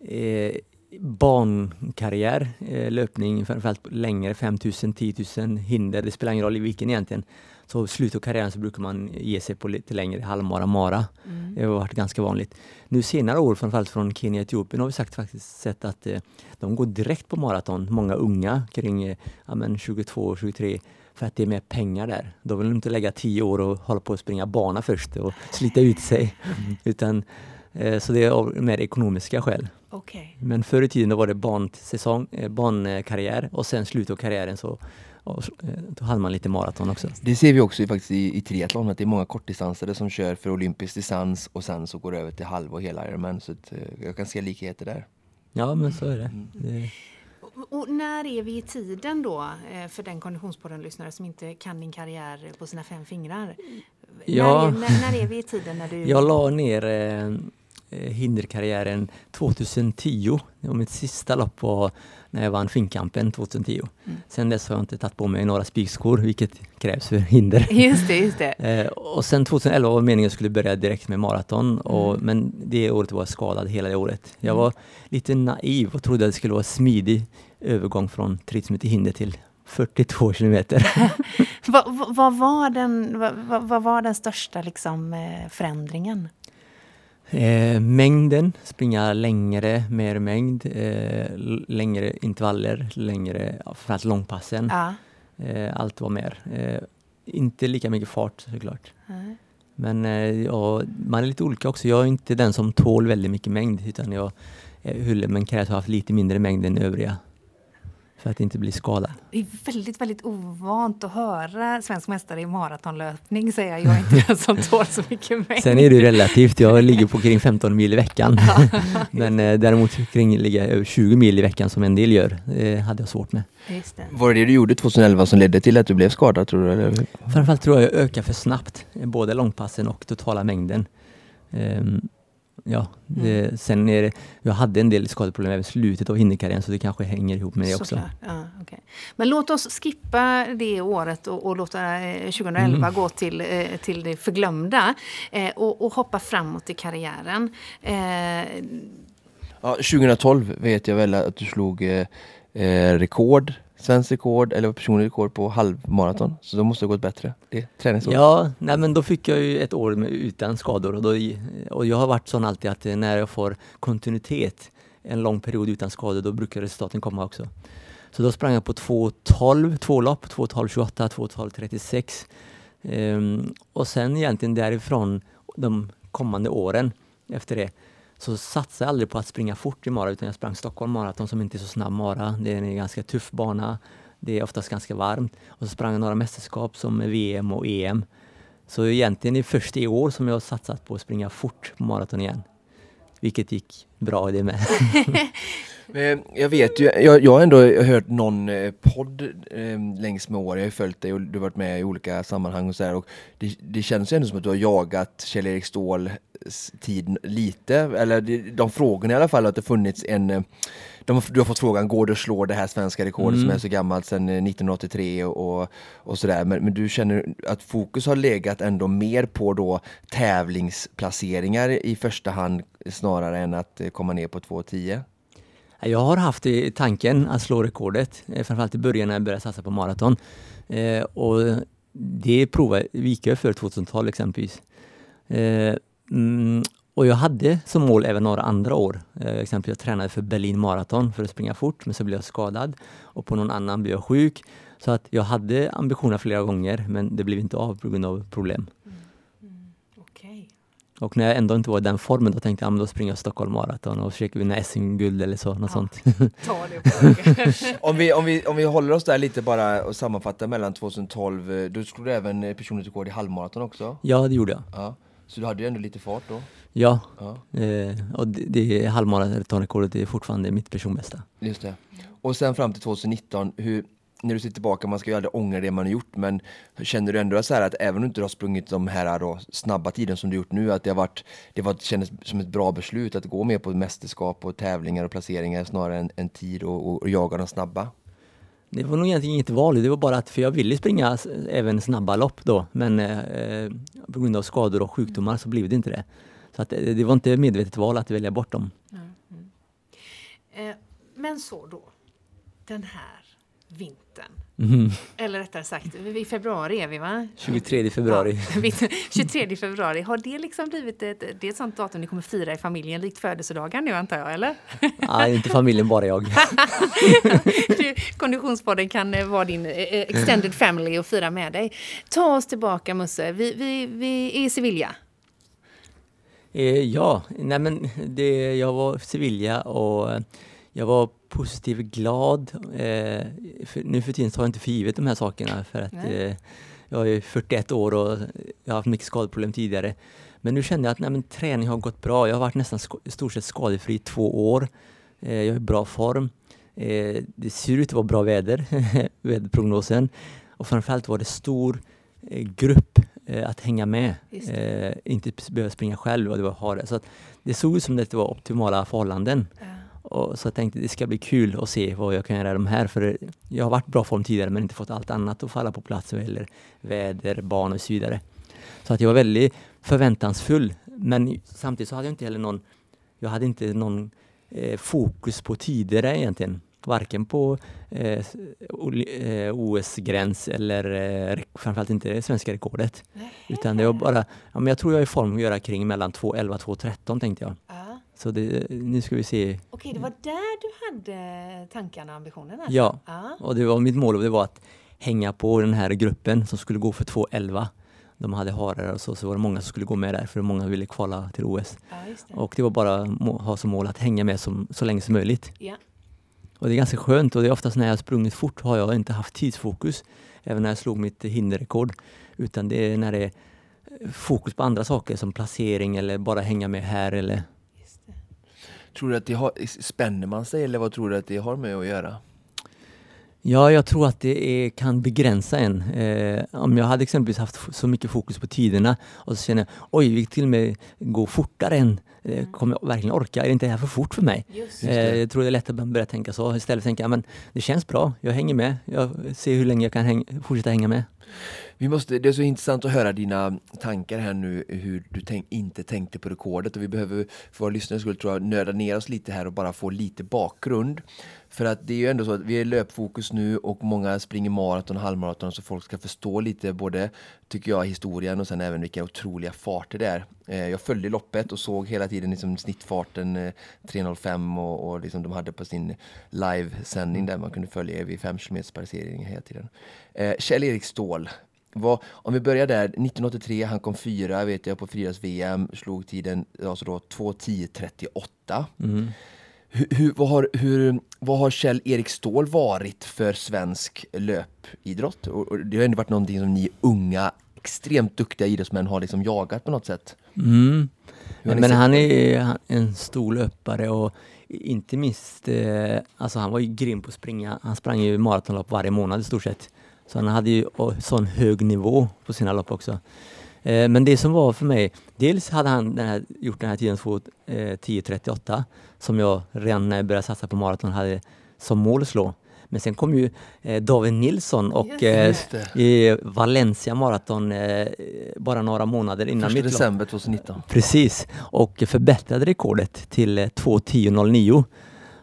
eh bankarriär, eh, löpning framförallt längre, 5000, 10 000 hinder, det spelar ingen roll i vilken egentligen. Så i slutet av karriären så brukar man ge sig på lite längre halvmara, mara. Mm. Det har varit ganska vanligt. Nu senare år, framförallt från Kenya och Etiopien, har vi sagt, faktiskt sett att eh, de går direkt på maraton. Många unga kring eh, ja, 22, 23 för att det är mer pengar där. Då vill de inte lägga tio år och hålla på att springa bana först och slita ut sig. Mm. Utan, eh, så det är av mer ekonomiska skäl. Okay. Men förr i tiden då var det barnsäsong, eh, barnkarriär och sen slutet av karriären så och, eh, då hade man lite maraton också. Det ser vi också faktiskt i, i triathlon, att det är många kortdistansare som kör för olympisk distans och sen så går det över till halv och hela Ironman. Så att, eh, jag kan se likheter där. Ja, men så är det. Mm. det Och när är vi i tiden då eh, för den Konditionspodden-lyssnare som inte kan din karriär på sina fem fingrar? Ja. När, är, när, när är vi i tiden? När du... Jag la ner eh, hinderkarriären 2010. Det var mitt sista lopp var när jag vann Finnkampen 2010. Mm. Sen dess har jag inte tagit på mig några spikskor, vilket krävs för hinder. (laughs) Just det, just det. eh, och sen 2011 var meningen att jag skulle börja direkt med maraton, och, mm. men det året var jag skadad hela det året. Jag mm. var lite naiv och trodde att det skulle vara smidig övergång från 30 meter hinder till 42 kilometer. (laughs) vad, vad, var den, vad, vad, var den största liksom, eh, förändringen? Eh, mängden, springa längre, mer mängd, eh, längre intervaller, längre, framförallt långpassen. Ja. Eh, allt var mer. Eh, inte lika mycket fart såklart. Mm. Men eh, ja, man är lite olika också. Jag är inte den som tål väldigt mycket mängd utan jag, jag men krävs ha haft lite mindre mängd än övriga för att inte bli skadad. Det är väldigt, väldigt ovant att höra svensk mästare i maratonlöpning säga jag är inte den som (laughs) tål så mycket mängd. Sen är det relativt, jag ligger på kring 15 mil i veckan. (laughs) Men eh, däremot kring ligga över 20 mil i veckan som en del gör, det hade jag svårt med. Just det. Var det det du gjorde 2011 som ledde till att du blev skadad tror du? Eller? Framförallt tror jag jag ökade för snabbt, både långpassen och totala mängden. Um, Ja, det, mm. sen är det, jag hade en del skadeproblem även i slutet av hinderkarriären så det kanske hänger ihop med det också. Ja, okay. Men låt oss skippa det året och, och låta 2011 mm. gå till, eh, till det förglömda eh, och, och, hoppa framåt i karriären. Eh, ja, 2012 vet jag väl att du slog eh, eh, rekord svenskt rekord eller personligt rekord på halvmaraton. Så då måste det gått bättre. Det träningsår. Ja, nej, men då fick jag ju ett år med, utan skador och, då, och jag har varit sån alltid att eh, när jag får kontinuitet en lång period utan skador, då brukar resultaten komma också. Så då sprang jag på 2.12, två lopp, 2.12.28, 2.12.36. Um, och sen egentligen därifrån de kommande åren efter det så satsade jag aldrig på att springa fort i mara utan jag sprang Stockholm Marathon som inte är så snabb mara. Det är en ganska tuff bana. Det är oftast ganska varmt. Och så sprang jag några mästerskap som VM och EM. Så egentligen är det först i år som jag har satsat på att springa fort på maraton igen. Vilket gick bra det med. (laughs) jag vet ju, jag, jag har ändå hört någon eh, podd eh, längs med åren, jag har följt dig och du har varit med i olika sammanhang och så här, och det, det känns ju ändå som att du har jagat Kjell-Erik Ståhl tid lite, eller de frågorna i alla fall, att det funnits en eh, de, du har fått frågan, går det att slå det här svenska rekordet mm. som är så gammalt sedan 1983 eh, och, och sådär. Men, men, du känner att fokus har legat ändå mer på då tävlingsplaceringar i första hand snarare än att eh, komma ner på 2.10? Jag har haft i tanken att slå rekordet, framförallt i början när jag började satsa på maraton. Eh, och det provade gick jag för 2012 exempelvis. Eh, Mm, och jag hade som mål även några andra år. Eh, exempelvis jag tränade för Berlin Marathon för att springa fort, men så blev jag skadad och på någon annan blev jag sjuk. Så att jag hade ambitioner flera gånger, men det blev inte av på grund av problem. Mm. Mm. Okay. Och när jag ändå inte var i den formen, då tänkte jag att då springer jag Stockholm Marathon och försöker vinna SM-guld eller så, något ja, sånt. (laughs) Ta det (laughs) om, vi, om, vi, om vi håller oss där lite bara och sammanfattar mellan 2012, eh, då slog du även personligt rekord i halvmaraton också? Ja, det gjorde jag. Ja. Så du hade ju ändå lite fart då? Ja, ja. Eh, och det, det halvmaratonrekordet är fortfarande mitt personbästa. Just det. Och sen fram till 2019, hur, när du ser tillbaka, man ska ju aldrig ångra det man har gjort, men känner du ändå så här att även om du inte har sprungit de här då, snabba tiden som du gjort nu, att det har varit, det var, kändes som ett bra beslut att gå med på mästerskap och tävlingar och placeringar snarare än, än tid och, och, och jaga de snabba? Det var nog egentligen inget val, det var bara att för jag ville springa även snabba lopp då, men eh, eh, på grund av skador och sjukdomar så blev det inte det. Så att, eh, det var inte medvetet val att välja bort dem. Mm. Eh, men så då, den här vintern. Mm. Eller rättare sagt, i februari är vi va? 23 februari. Ja, 23 (laughs) februari, har det liksom blivit ett, det är ett sånt datum ni kommer fira i familjen, likt födelsedagar nu antar jag, eller? (laughs) Nej, inte familjen, bara jag. (laughs) Konditionspodden kan eh, vara din eh, eh, extended family och fira med dig. Ta oss tillbaka Musse, vi, vi, vi är i Sevilla. ja, nej men det, jag var i Sevilla och jag var positiv, glad. Eh, för, nu för tiden tar jag inte för givet de här sakerna för att eh, jag är 41 år och jag har haft mycket skadeproblem tidigare. Men nu känner jag att nej, men, träning har gått bra. Jag har varit nästan sk stort sett skadefri i två år. Eh, jag är i bra form. Eh, det ser ut att vara bra väder, (laughs) väderprognosen. Och framförallt var det stor eh, grupp eh, att hänga med. Inte behöva springa själv och det var hare. Så att det såg ut som att det var optimala förhållanden. Ja. Och så jag tänkte det ska bli kul att se vad jag kan göra de här. För jag har varit i bra form tidigare men inte fått allt annat att falla på plats eller väder, barn och så vidare. Så att jag var väldigt förväntansfull. Men samtidigt så hade jag inte heller någon, jag hade inte någon eh, fokus på tider egentligen. Varken på eh, eh OS-gräns eller eh, framförallt inte det svenska rekordet. Utan det var bara, ja, men jag tror jag är i form att göra kring mellan 2.11 och 2.13 tänkte jag. Ah. Så det, nu ska vi se. Okej, det var där du hade tankarna och ambitionerna? Alltså. Ja, ah. och det var mitt mål det var att hänga på den här gruppen som skulle gå för 2.11 de hade harar och så, så var det många som skulle gå med där för många ville kvala till OS. Ja, det. Och det var bara att ha som mål att hänga med som, så länge som möjligt. Ja. Och det är ganska skönt och det är oftast när jag sprungit fort har jag inte haft tidsfokus. Även när jag slog mitt hinderrekord. Utan det är när det är fokus på andra saker som placering eller bara hänga med här eller Tror du att det har, spänner man sig eller vad tror du att det har med att göra? Ja, jag tror att det är, kan begränsa en. Eh, om jag hade exempelvis haft så mycket fokus på tiderna och så känner jag oj, vi till och med gå fortare än eh, mm. Kommer jag verkligen orka? Är inte det här för fort för mig? Eh, jag tror det är lätt att börja tänka så. Istället tänka men det känns bra, jag hänger med. Jag ser hur länge jag kan häng, fortsätta hänga med. Vi måste, det är så intressant att höra dina tankar här nu hur du tänk, inte tänkte på rekordet och vi behöver för våra lyssnare skulle tror jag nörda ner oss lite här och bara få lite bakgrund. För att det är ju ändå så att vi är löpfokus nu och många springer maraton och halvmaraton så folk ska förstå lite både, tycker jag, historien och sen även vilka otroliga farter det är. Eh, jag följde loppet och såg hela tiden liksom snittfarten eh, 3.05 och, och liksom de hade på sin livesändning där man kunde följa vid 5 km passering hela tiden. Eh, Kjell-Erik Ståhl, vad, om vi börjar där, 1983, han kom fyra vet jag på friidrotts-VM, slog tiden alltså då 2.10.38. Mm. Hur, hur, vad, har, hur, vad har Kjell-Erik Ståhl varit för svensk löpidrott? Och, och det har ändå varit någonting som ni unga, extremt duktiga idrottsmän har liksom jagat på något sätt. Mm. Men han är en stor löpare och inte minst, eh, alltså han var ju grym på att springa. Han sprang ju maratonlopp varje månad i stort sett. Så han hade ju sån hög nivå på sina lopp också. Eh, men det som var för mig, dels hade han den här, gjort den här tiden 10.38 eh, som jag redan när jag började satsa på maraton hade som mål att slå. Men sen kom ju eh, David Nilsson och eh, i Valencia maraton eh, bara några månader innan mitt december 2019. Precis, och förbättrade rekordet till 2.10.09.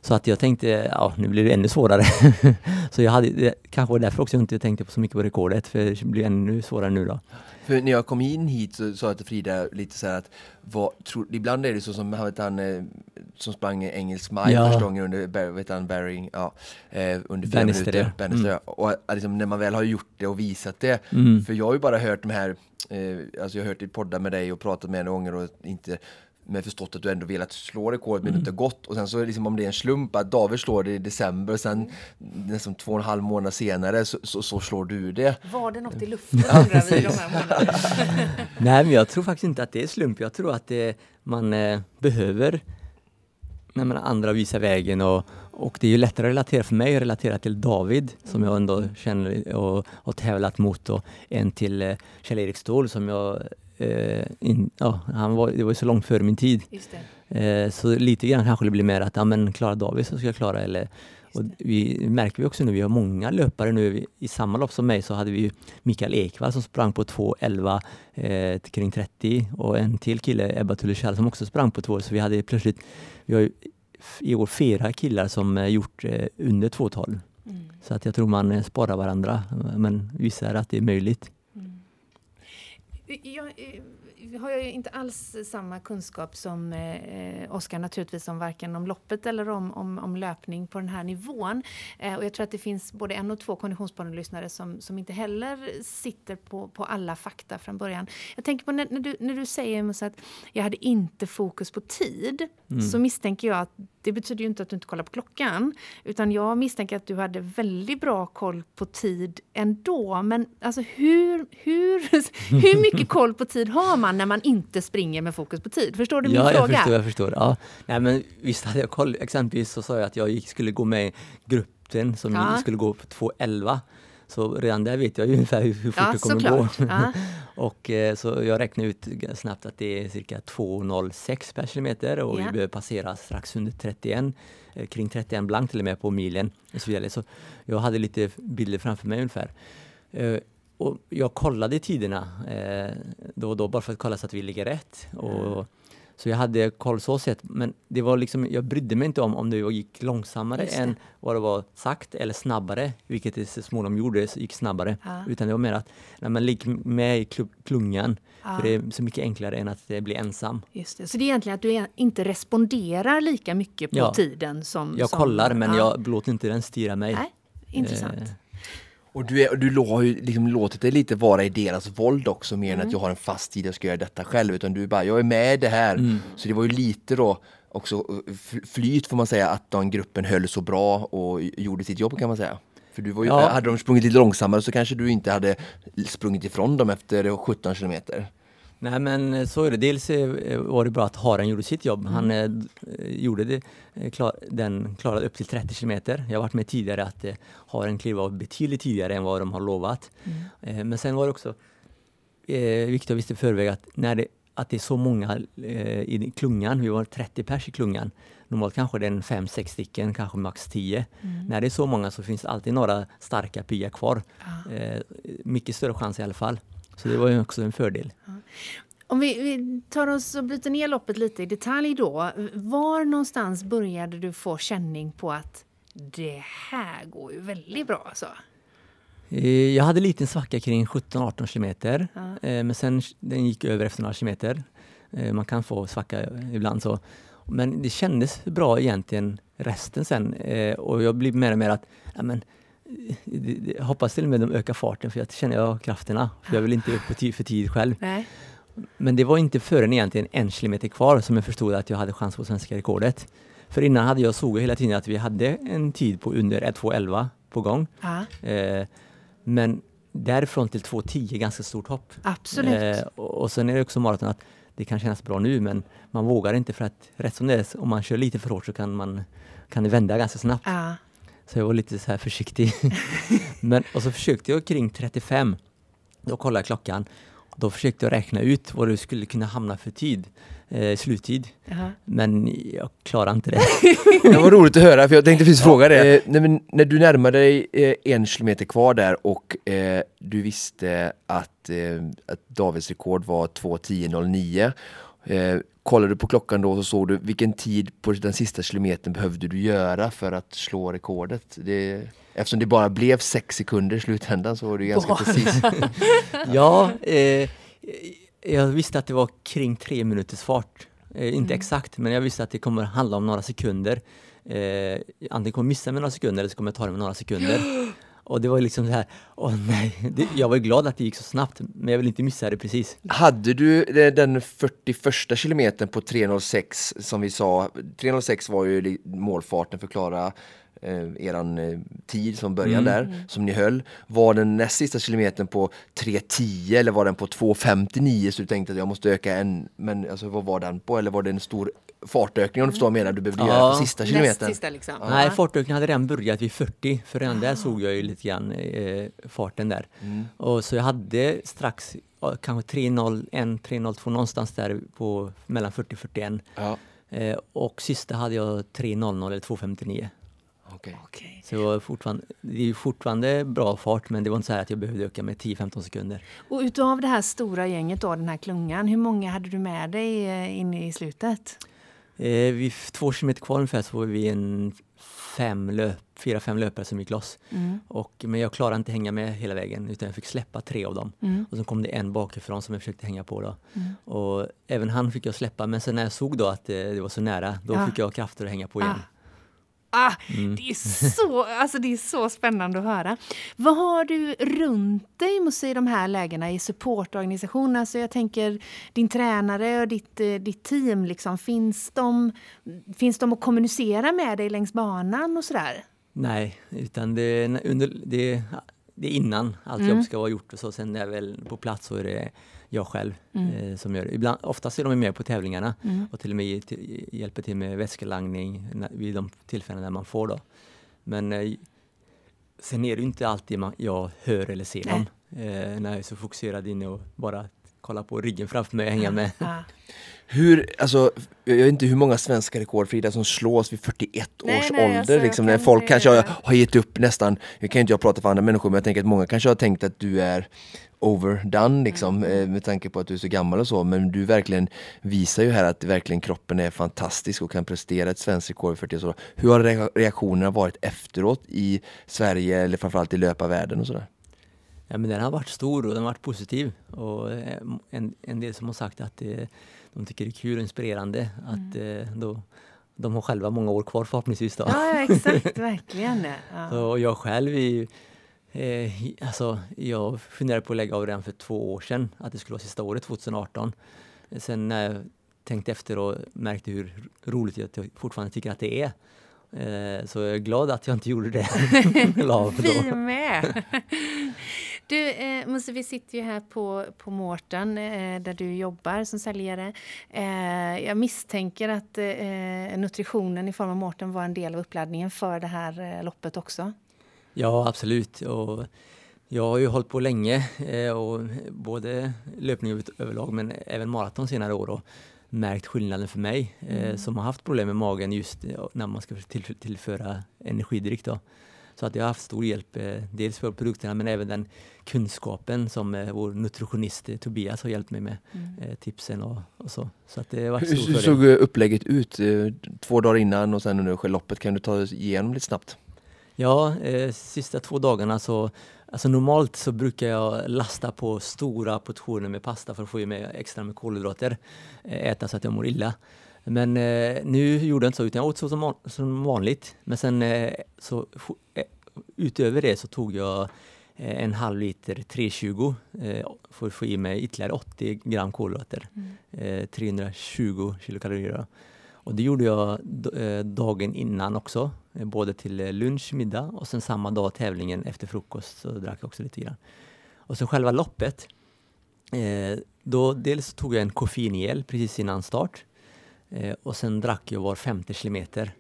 Så att jag tänkte, ja nu blir det ännu svårare. (laughs) så jag hade, det kanske var därför också jag inte tänkte på så mycket på rekordet, för det blir ännu svårare nu då. För när jag kom in hit så sa jag till Frida lite så här att vad, tro, ibland är det så som vet han, eh, som sprang engelsk maj ja. första gången under vet han, Barry, ja, eh, under fyra Bannister, minuter. Ja. Bannister, mm. Och liksom, när man väl har gjort det och visat det, mm. för jag har ju bara hört de här, eh, alltså jag har hört i poddar med dig och pratat med dig några gånger och inte men förstått att du ändå velat slå rekord men mm. inte gått. Och sen så liksom om det är en slump att David slår det i december och sen nästan två och en halv månad senare så, så, så slår du det. Var det något i luften undrar vi de här månaderna? (laughs) Nej men jag tror faktiskt inte att det är slump. Jag tror att det, man eh, behöver när man andra visar vägen och, och det är ju lättare att relatera för mig att relatera till David som jag ändå känner och har tävlat mot och än till eh, Kjell-Erik Ståhl som jag eh, in, ja, han var, det var så långt före min tid. Eh, så lite grann kanske det blir mer att, ja men klarar David så ska jag klara eller och vi märker vi också nu, vi har många löpare nu. I samma lopp som mig så hade vi Mikael Ekvall som sprang på 2.11 eh, kring 30 och en till kille, Ebba Tulleschall, som också sprang på 2. Så vi hade plötsligt, vi har i år flera killar som eh, gjort eh, under 2.12. Mm. Så att jag tror man eh, sparar varandra, men visar att det är möjligt. Jag, eh, har jag inte alls samma kunskap som eh, Oskar naturligtvis om varken om loppet eller om, om, om löpning på den här nivån. Eh, och jag tror att det finns både en och två konditionspodden som, som inte heller sitter på, på alla fakta från början. Jag tänker på när, när, du, när du säger att jag hade inte fokus på tid mm. så misstänker jag att det betyder ju inte att du inte kollar på klockan. Utan jag misstänker att du hade väldigt bra koll på tid ändå. Men alltså hur, hur, (laughs) hur mycket koll på tid har man när man inte springer med fokus på tid? Förstår du min ja, fråga? jag förstår. Jag förstår. Ja. Nej, men visst hade jag koll. Exempelvis så sa jag att jag skulle gå med i gruppen som Ja. skulle gå på 2.11. Så redan där vet jag ju ungefär hur, hur fort Ja, det kommer såklart. gå. Ja. (laughs) och eh, så jag räknade ut snabbt att det är cirka 2.06 per kilometer och Ja. vi behöver passera strax under 31, eh, kring 31 blankt till och med på milen och så vidare. Så jag hade lite bilder framför mig ungefär. Eh, och jag kollade tiderna då och då bara för att kolla så att vi ligger rätt. Och, så jag hade koll så sett, men det var liksom, jag brydde mig inte om om det gick långsammare det. än vad det var sagt eller snabbare, vilket det så småningom gjorde, gick snabbare. Ja. Utan det var mer att när man ligger med i klu- klungan, Ja. för det är så mycket enklare än att bli ensam. Just det. Så det är egentligen att du inte responderar lika mycket på Ja. tiden som... Jag som, kollar men ja. jag låter inte den styra mig. Nej, intressant. Eh, Och du, är, och du har ju liksom låtit det lite vara i deras våld också mer än Mm. att jag har en fast tid jag ska göra detta själv utan du är bara, jag är med i det här. Mm. Så det var ju lite då också eh, flyt får man säga att den gruppen höll så bra och gjorde sitt jobb kan man säga. För du var ju, Ja. hade de sprungit lite långsammare så kanske du inte hade sprungit ifrån dem efter 17 kilometer. Nej men eh, så är det. Dels eh, var det bra att Haren gjorde sitt jobb. Han d- eh, gjorde det, klar, den klarade upp till 30 kilometer. Jag har varit med tidigare att Haren klev av betydligt tidigare än vad de har lovat. Eh, men sen var det också eh, viktigt att visste i förväg att, när det, att det är så många eh, i klungan, vi var 30 pers i klungan. Normalt kanske det är en 5-6 stycken, kanske max 10. När det är så många så finns det alltid några starka piggar kvar. Eh, mycket större chans i alla fall. Så det var ju också en fördel. Om vi, vi tar oss och bryter ner loppet lite i detalj då. Var någonstans började du få känning på att det här går ju väldigt bra alltså? Eh, Jag hade en liten svacka kring 17-18 kilometer, eh, men sen den gick över efter några kilometer. Eh, Man kan få svacka ibland så. Men det kändes bra egentligen resten sen och jag blir mer och mer att ja, men, jag hoppas till och med de ökar farten för jag känner jag krafterna. För jag vill inte upp för tid själv. Nej. Men det var inte förrän egentligen en kilometer kvar som jag förstod att jag hade chans på svenska rekordet. För innan hade jag såg hela tiden att vi hade en tid på under 2.11 på gång. Ja, Eh, men därifrån till 2.10 är ganska stort hopp. absolut. Eh, och, och sen är det också maraton att det kan kännas bra nu men man vågar inte för att rätt som det är, om man kör lite för hårt så kan, man, kan det vända ganska snabbt. Ja. Så jag var lite så här försiktig. (laughs) men, och så försökte jag kring 35. Då kollade jag klockan. Då försökte jag räkna ut vad du skulle kunna hamna för tid, eh, sluttid. Jaha. Men jag klarade inte det. (laughs) Det var roligt att höra för jag tänkte precis fråga det. Eh, men när du närmade dig eh, en kilometer kvar där och eh, du visste att, eh, att Davids rekord var 2.10.09. Eh, kollade du på klockan då så såg du vilken tid på den sista kilometern behövde du göra för att slå rekordet? Det, eftersom det bara blev sex sekunder i slutändan så var det ganska Bara. precis. (laughs) ja, eh, jag visste att det var kring tre minuters fart. Eh, inte exakt, men jag visste att det kommer handla om några sekunder. Eh, antingen kommer jag missa med några sekunder eller så kommer jag ta det med några sekunder. (gasps) Och det var liksom så här, åh nej, det, jag var glad att det gick så snabbt, men jag vill inte missa det precis. Hade du eh, den 41 kilometern på 3.06 som vi sa, 3.06 var ju målfarten för klara eh, eran eh, tid som början där, som ni höll. Var den näst sista kilometern på 3.10 eller var den på 2.59 så du tänkte att jag måste öka en, men alltså vad var den på? Eller var det en stor fartökning om du förstår vad jag menar, du behövde Ja. göra på sista kilometern? sista liksom. Nej, Ja. fartökningen hade redan börjat vid 40, för redan där såg jag ju lite grann eh, farten där. Och så jag hade strax kanske 3.01, 3.02 någonstans där på mellan 40 och 41. Ja, Eh, och sista hade jag 3.00 eller 2.59. okej. Okej. Så det, var fortfarande, det är fortfarande bra fart men det var inte så här att jag behövde öka med 10-15 sekunder. Och utav det här stora gänget då, den här klungan, hur många hade du med dig eh, in i slutet? Eh, vid två kilometer kvar ungefär så var vi en fem löp, fyra, fem löpare som gick loss. Mm. Och, men jag klarade inte hänga med hela vägen utan jag fick släppa tre av dem. Mm. Och så kom det en bakifrån som jag försökte hänga på då. Och även han fick jag släppa men sen när jag såg då att eh, det var så nära då Ja. fick jag krafter att hänga på igen. Ah. Ah, mm. det, är så, alltså det är så spännande att höra. Vad har du runt dig i de här lägena i supportorganisationen? Alltså jag tänker din tränare och ditt, eh, ditt team, liksom, finns, de, finns de att kommunicera med dig längs banan och sådär? Nej, utan det, under, det, det är innan allt mm. jobb ska vara gjort och så. Sen är väl på plats så är det jag själv mm. eh, som gör det. Ibland, oftast är de med på tävlingarna mm. och till och med hjälper till med vätskelangning vid de tillfällen där man får. Då. Men eh, sen är det inte alltid man, jag hör eller ser dem eh, när jag är så fokuserad inne och bara kolla på riggen framför mig och hänga med. Hur, alltså, jag vet inte hur många svenska rekord Frida som slås vid 41 nej, års nej, ålder. Alltså, liksom, när folk kanske har, har gett upp nästan, jag kan inte jag prata för andra människor men jag tänker att många kanske har tänkt att du är overdone liksom mm. Eh, med tanke på att du är så gammal och så men du verkligen visar ju här att verkligen kroppen är fantastisk och kan prestera ett svenskt rekord vid 40 år. Hur har reaktionerna varit efteråt i Sverige eller framförallt i löparvärlden och sådär? Ja men den har varit stor och den har varit positiv och eh, en, en del som har sagt att det, de tycker det är kul och inspirerande att mm. Eh, då de har själva många år kvar förhoppningsvis. Då. Ja, exakt, (laughs) verkligen. Ja. Så, och jag själv är Eh, alltså, jag funderade på att lägga av redan för två år sedan, att det skulle vara sista året, 2018. Sen när jag tänkte efter och märkte hur roligt jag fortfarande tycker att det är. Eh, så jag är glad att jag inte gjorde det. (laughs) (laughs) Vi med! Du, eh, Musse, vi sitter ju här på, på Mårten eh, där du jobbar som säljare. Eh, jag misstänker att eh, nutritionen i form av Mårten var en del av uppladdningen för det här eh, loppet också. Ja, absolut. Och jag har ju hållit på länge, eh, och både löpning överlag men även maraton senare år och märkt skillnaden för mig eh, mm. som har haft problem med magen just när man ska tillföra energidryck. Då. Så att jag har haft stor hjälp, eh, dels för produkterna men även den kunskapen som vår nutritionist Tobias har hjälpt mig med, mm. tipsen och, och, så. så att det har varit Hur såg upplägget ut två dagar innan och sen under loppet? Kan du ta igenom lite snabbt? Ja, eh, sista två dagarna så Alltså normalt så brukar jag lasta på stora portioner med pasta för att få i mig extra med kolhydrater. Eh, äta så att jag mår illa. Men eh, nu gjorde jag inte så utan jag åt så som, som vanligt. Men sen eh, så eh, utöver det så tog jag eh, en halv liter 320 för att få i mig ytterligare 80 gram kolhydrater. Mm. 320 kilokalorier. Och det gjorde jag eh, dagen innan också, eh, både till eh, lunch, middag och sen samma dag tävlingen efter frukost så drack jag också lite grann. Och så själva loppet, då dels tog jag en koffeingel precis innan start och sen drack jag var femte kilometer.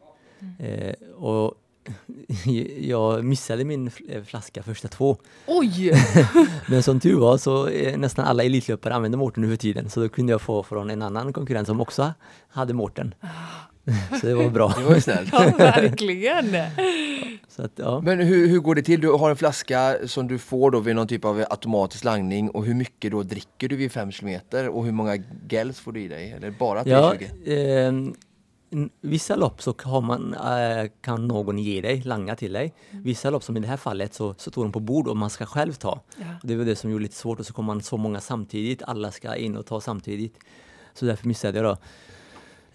Mm. och (laughs) jag missade min eh, flaska första två. Oj! (laughs) Men som tur var så är nästan alla elitlöpare använder Mårten nu för tiden så då kunde jag få från en annan konkurrent som också hade Mårten. (laughs) Så det var bra. Det var ju snällt. (laughs) Ja, verkligen. Att, ja. Men hur, hur går det till? Du har en flaska som du får då vid någon typ av automatisk langning och hur mycket då dricker du vid 5 km och hur många gels får du i dig? Eller bara 320? Ja, eh, vissa lopp så kan, man, äh, kan någon ge dig, langa till dig. Mm. Vissa lopp, som i det här fallet, så, så tog de på bord och man ska själv ta. Ja. Det var det som gjorde det lite svårt och så kom man så många samtidigt, alla ska in och ta samtidigt. Så därför missade jag då.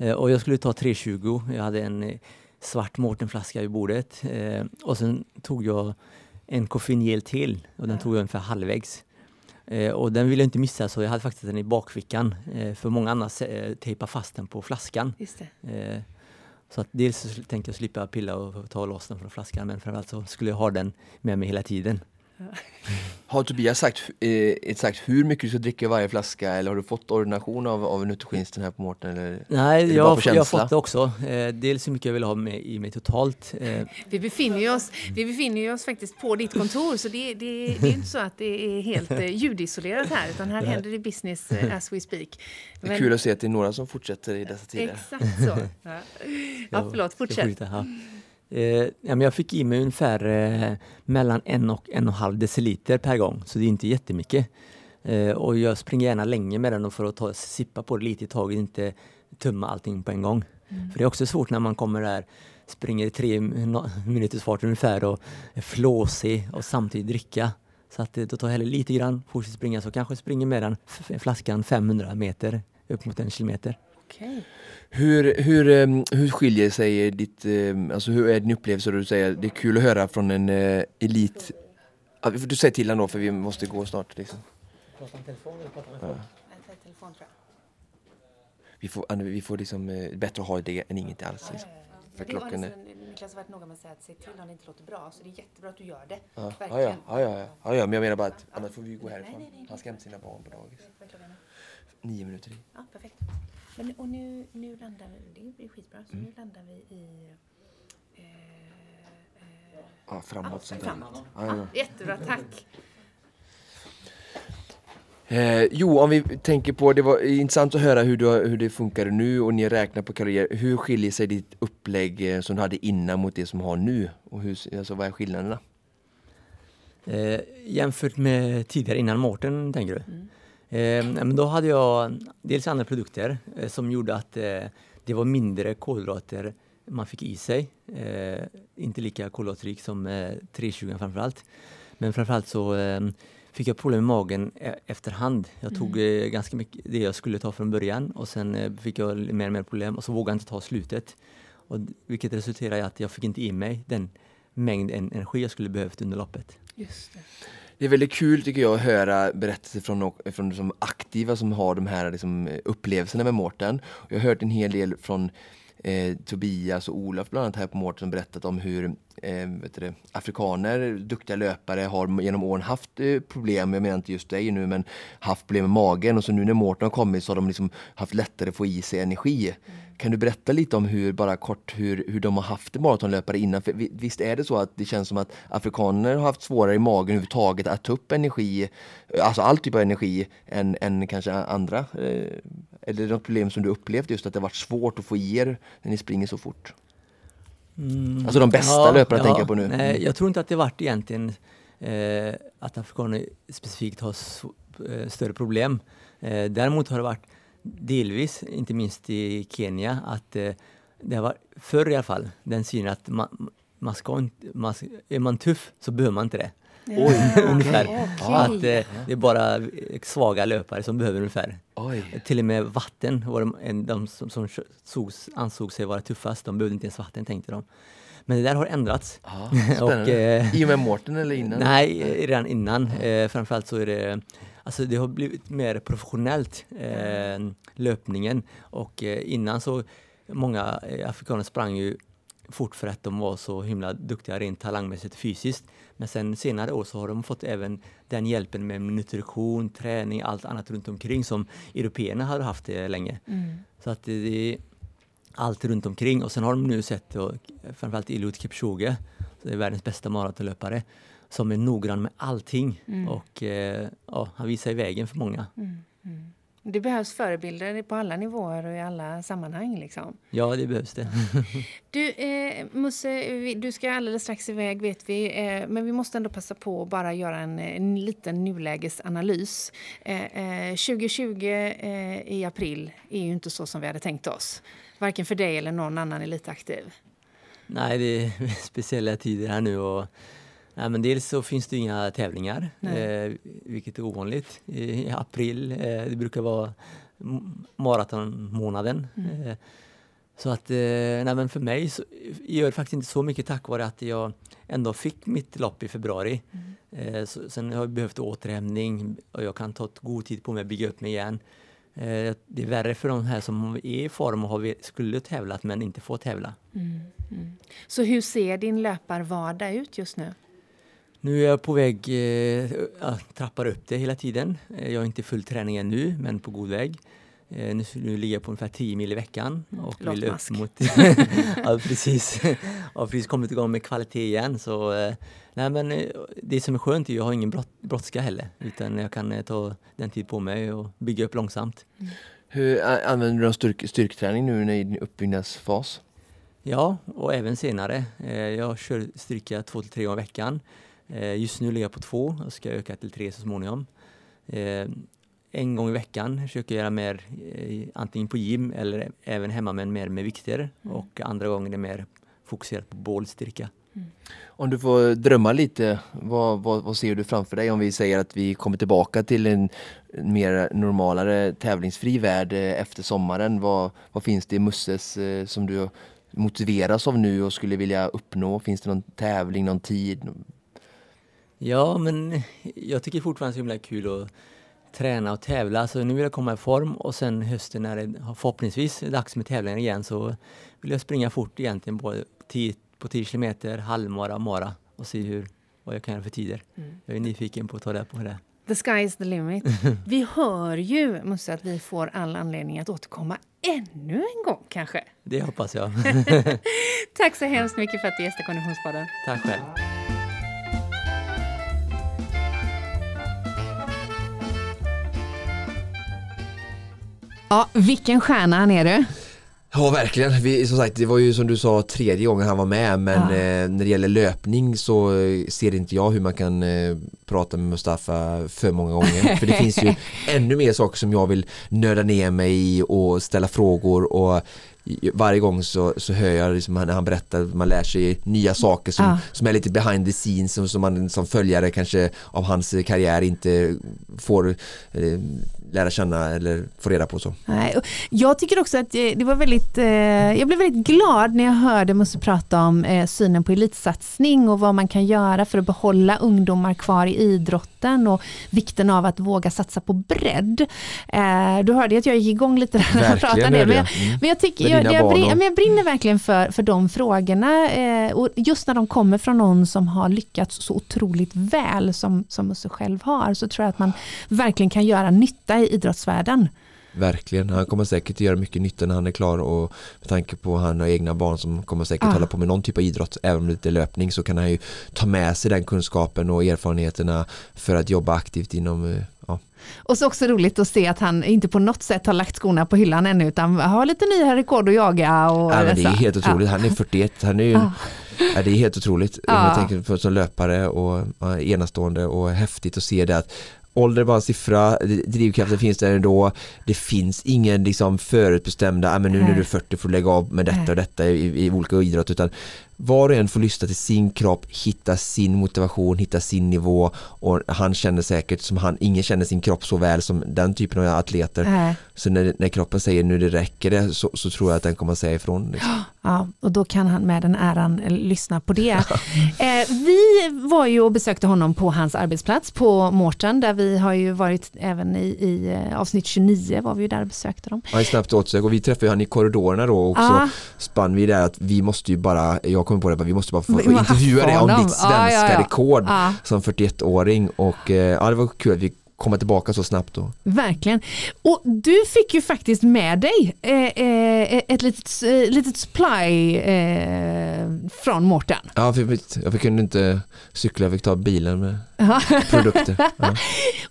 Eh, och jag skulle ta 320, jag hade en eh, svart Mårtenflaska vid bordet eh, och sen tog jag en koffeingel till och den tog jag ungefär halvvägs. Och den ville jag inte missa så jag hade faktiskt den i bakfickan. För många annars eh, tejpa fast den på flaskan. Så att dels så tänkte jag slippa pilla och ta loss den från flaskan men framförallt så skulle jag ha den med mig hela tiden. Har Tobias sagt, eh, sagt hur mycket du ska dricka i varje flaska eller har du fått ordination av, av nutritionisten här på Mårten? Eller, Nej, jag, jag har fått det också. Eh, dels hur mycket jag vill ha med, i mig totalt. Eh. Vi, befinner oss, vi befinner oss faktiskt på ditt kontor så det, det, det är inte så att det är helt eh, ljudisolerat här utan här händer det business eh, as we speak. Men, det är kul att se att det är några som fortsätter i dessa tider. Exakt så. Ja, (laughs) ja förlåt, fortsätt. Eh, jag fick i mig ungefär eh, mellan en och en och en halv deciliter per gång, så det är inte jättemycket. Eh, och jag springer gärna länge med den för att ta, sippa på det lite i taget, inte tömma allting på en gång. Mm. För det är också svårt när man kommer där, springer i tre minuters fart ungefär och är flåsig och samtidigt dricka. Så att då tar jag hellre lite grann, fortsätter springa, så kanske springer med den flaskan 500 meter upp mot en kilometer. Okej. Hur, hur, ehm, hur skiljer sig ditt, ehm, alltså hur är din upplevelse du säger det är kul att höra från en eh, elit Ja, Du säger till honom då för vi måste gå snart liksom. Vi får, vi får liksom eh, bättre att ha det än inget alls. Liksom. För klockan är... Niklas har varit noga med att säga att se till om det inte låter bra, så det är jättebra att du gör det. Ja, ja, ja, ja, ja, ja, ja, men jag menar bara att annars får vi gå härifrån. Han ska hämta sina barn på dagis. Nio minuter i. Ja, perfekt. Men, och nu, nu landar vi, det blir skitbra, så nu landar vi i... Eh, eh, Ja, framåt. sånt där. framåt. Ja, ja. Jättebra, tack. Eh, jo, om vi tänker på, det var intressant att höra hur, du, hur det funkar nu och ni räknar på kalorier. Hur skiljer sig ditt upplägg eh, som du hade innan mot det som du har nu? Och hur, alltså, vad är skillnaderna? Eh, jämfört med tidigare innan Mårten, tänker du? Mm. Eh, men då hade jag dels andra produkter eh, som gjorde att eh, det var mindre kolhydrater man fick i sig. Eh, inte lika kolhydratrik som eh, 320 framförallt. Men framförallt så eh, fick jag problem med magen e- efterhand. Jag tog Mm. eh, ganska mycket det jag skulle ta från början och sen fick jag mer och mer problem och så vågade jag inte ta slutet. Och, vilket resulterade i att jag fick inte i mig den mängd en- energi jag skulle behövt under loppet. Just det. Det är väldigt kul tycker jag att höra berättelser från, från som aktiva som har de här liksom, upplevelserna med Mårten. Jag har hört en hel del från eh, Tobias och Olof bland annat här på Mårten som berättat om hur eh, vet du det, afrikaner, duktiga löpare har genom åren haft eh, problem, jag menar inte just dig nu, men haft problem med magen och så nu när Mårten har kommit så har de liksom haft lättare att få i sig energi. Kan du berätta lite om hur, bara kort, hur, hur de har haft det maratonlöpare innan? För vi- visst är det så att det känns som att afrikaner har haft svårare i magen överhuvudtaget att ta upp energi, alltså all typ av energi, än, än kanske andra? Eh, Är det något problem som du upplevt just att det varit svårt att få i er när ni springer så fort? Mm. Alltså de bästa löparna tänker jag på nu. Mm. Nej, jag tror inte att det varit egentligen eh, att afrikaner specifikt har eh, större problem. Eh, däremot har det varit delvis, inte minst i Kenya, att eh, det har varit förr i alla fall, den synen att man, man ska inte, man, är man tuff så behöver man inte det. Oj, (laughs) ungefär. okej. Att eh, det är bara svaga löpare som behöver ungefär. Oj. Till och med vatten var de, de som, som sågs, ansåg sig vara tuffast, de behövde inte ens vatten tänkte de. Men det där har ändrats. Ja, (laughs) Och, eh, I och med Mårten eller innan? Nej, redan innan. Eh, framförallt så är det Alltså det har blivit mer professionellt, eh, löpningen. Och eh, innan så, många eh, afrikaner sprang ju fort för att de var så himla duktiga rent talangmässigt fysiskt. Men sen senare år så har de fått även den hjälpen med nutrition, träning, allt annat runt omkring som européerna hade haft det länge. Mm. Så att det är allt runt omkring och sen har de nu sett och framförallt Eliud Kipchoge, världens bästa maratonlöpare, som är noggrann med allting Mm. och eh, ja, han visar vägen för många. Mm. Det behövs förebilder på alla nivåer och i alla sammanhang. Liksom. Ja, det behövs det. (laughs) Du, eh, Musse, du ska alldeles strax iväg vet vi, eh, men vi måste ändå passa på att bara göra en, en liten nulägesanalys. Eh, eh, 2020 eh, i april är ju inte så som vi hade tänkt oss. Varken för dig eller någon annan elitaktiv. Nej, det är (laughs) speciella tider här nu och nej, men dels så finns det inga tävlingar, eh, vilket är ovanligt. I april, eh, det brukar vara maratonmånaden. Mm. Eh, så att, eh, nej men för mig så, gör det faktiskt inte så mycket tack vare att jag ändå fick mitt lopp i februari. Mm. Eh, så, sen har jag behövt återhämtning och jag kan ta ett god tid på mig att bygga upp mig igen. Eh, det är värre för de här som är i form och har, skulle tävlat men inte får tävla. Mm. Mm. Så hur ser din löparvardag ut just nu? Nu är jag på väg, eh, jag trappar upp det hela tiden. Eh, jag har inte full träning ännu, men på god väg. Eh, nu, nu ligger jag på ungefär 10 mil i veckan. Och låt vill upp mot, (laughs) ja, precis. Jag har precis kommit igång med kvalitet igen. Så, eh, nej, men, det som är skönt är att jag har ingen brådska heller. Utan jag kan ta den tid på mig och bygga upp långsamt. Hur a- använder du styrk, styrketräning nu när i din uppbyggnadsfas? Ja, och även senare. Jag kör styrka två till tre gånger i veckan. Eh, Just nu ligger jag på två och ska öka till tre så småningom. Eh, En gång i veckan försöker jag göra mer eh, antingen på gym eller även hemma men mer med vikter. Och andra gånger är det mer fokuserat på bålstyrka. Om du får drömma lite, vad, vad, vad, ser du framför dig om vi säger att vi kommer tillbaka till en mer normalare tävlingsfri värld efter sommaren? Vad, vad finns det i Musses som du motiveras av nu och skulle vilja uppnå? Finns det någon tävling, någon tid? Ja, men jag tycker fortfarande det är så himla kul att träna och tävla. Så nu vill jag komma i form och sen hösten när det förhoppningsvis är dags med tävlingar igen så vill jag springa fort egentligen både på 10 kilometer, halvmara, mara och se hur, vad jag kan göra för tider. Mm. Jag är nyfiken på att ta det på det. The sky is the limit. (laughs) vi hör ju, Musse, att vi får all anledning att återkomma ännu en gång kanske. Det hoppas jag. (laughs) (laughs) Tack så hemskt mycket för att du gästade Konditionspodden. Tack själv. Ja, vilken stjärna han är du. Ja verkligen, Vi, som sagt det var ju som du sa tredje gången han var med men ja. eh, när det gäller löpning så eh, ser inte jag hur man kan eh, prata med Mustafa för många gånger för det finns ju (laughs) ännu mer saker som jag vill nörda ner mig i och ställa frågor och varje gång så, så hör jag liksom när han berättar, man lär sig nya saker som, ja. som är lite behind the scenes som, som man som följare kanske av hans karriär inte får eh, lära känna eller få reda på så. Nej, jag tycker också att det var väldigt, eh, jag blev väldigt glad när jag hörde Musse prata om eh, synen på elitsatsning och vad man kan göra för att behålla ungdomar kvar i idrotten och vikten av att våga satsa på bredd. Eh, du hörde att jag gick igång lite när jag pratade. Men, jag, mm. men jag, tycker, jag, jag, brinner, men jag brinner verkligen för, för de frågorna eh, och just när de kommer från någon som har lyckats så otroligt väl som, som Musse själv har så tror jag att man verkligen kan göra nytta i idrottsvärlden. Verkligen, han kommer säkert göra mycket nytta när han är klar och med tanke på att han har egna barn som kommer säkert ah. hålla på med någon typ av idrott, även om det inte är löpning så kan han ju ta med sig den kunskapen och erfarenheterna för att jobba aktivt inom eh, ja. Och så också roligt att se att han inte på något sätt har lagt skorna på hyllan ännu utan har lite nya rekord att jaga. Och ja, det är helt otroligt, ja. han är 41, han är ju ah. Ja, det är helt otroligt. Ja. Jag tänker på som löpare och enastående och häftigt att se det att ålder är bara en siffra, drivkraften finns där ändå. Det finns ingen liksom förutbestämda, ah, men nu när du är 40 får du lägga av med detta och detta i, i olika idrott utan var och en får lyssna till sin kropp, hitta sin motivation, hitta sin nivå och han känner säkert som han, ingen känner sin kropp så väl som den typen av atleter. Äh. Så när, när kroppen säger nu det räcker det så, så tror jag att den kommer att säga ifrån. Liksom. Ja, och då kan han med den äran eh, lyssna på det. (laughs) eh, vi var ju och besökte honom på hans arbetsplats på Mårten där vi har ju varit även i, i eh, avsnitt 29 var vi ju där och besökte dem. Ja, snabbt återsök och vi träffade han i korridorerna då och så spann vi där att vi måste ju bara, jag kommer på det, vi måste bara få, intervjua dig om ditt svenska ja, ja. rekord som 41-åring och eh, ja, det var kul att vi komma tillbaka så snabbt. Då. Verkligen. Och du fick ju faktiskt med dig eh, eh, ett litet, eh, litet supply från Mårten. Ja, jag fick, jag kunde inte cykla, jag fick ta bilen med produkter. (laughs) Ja.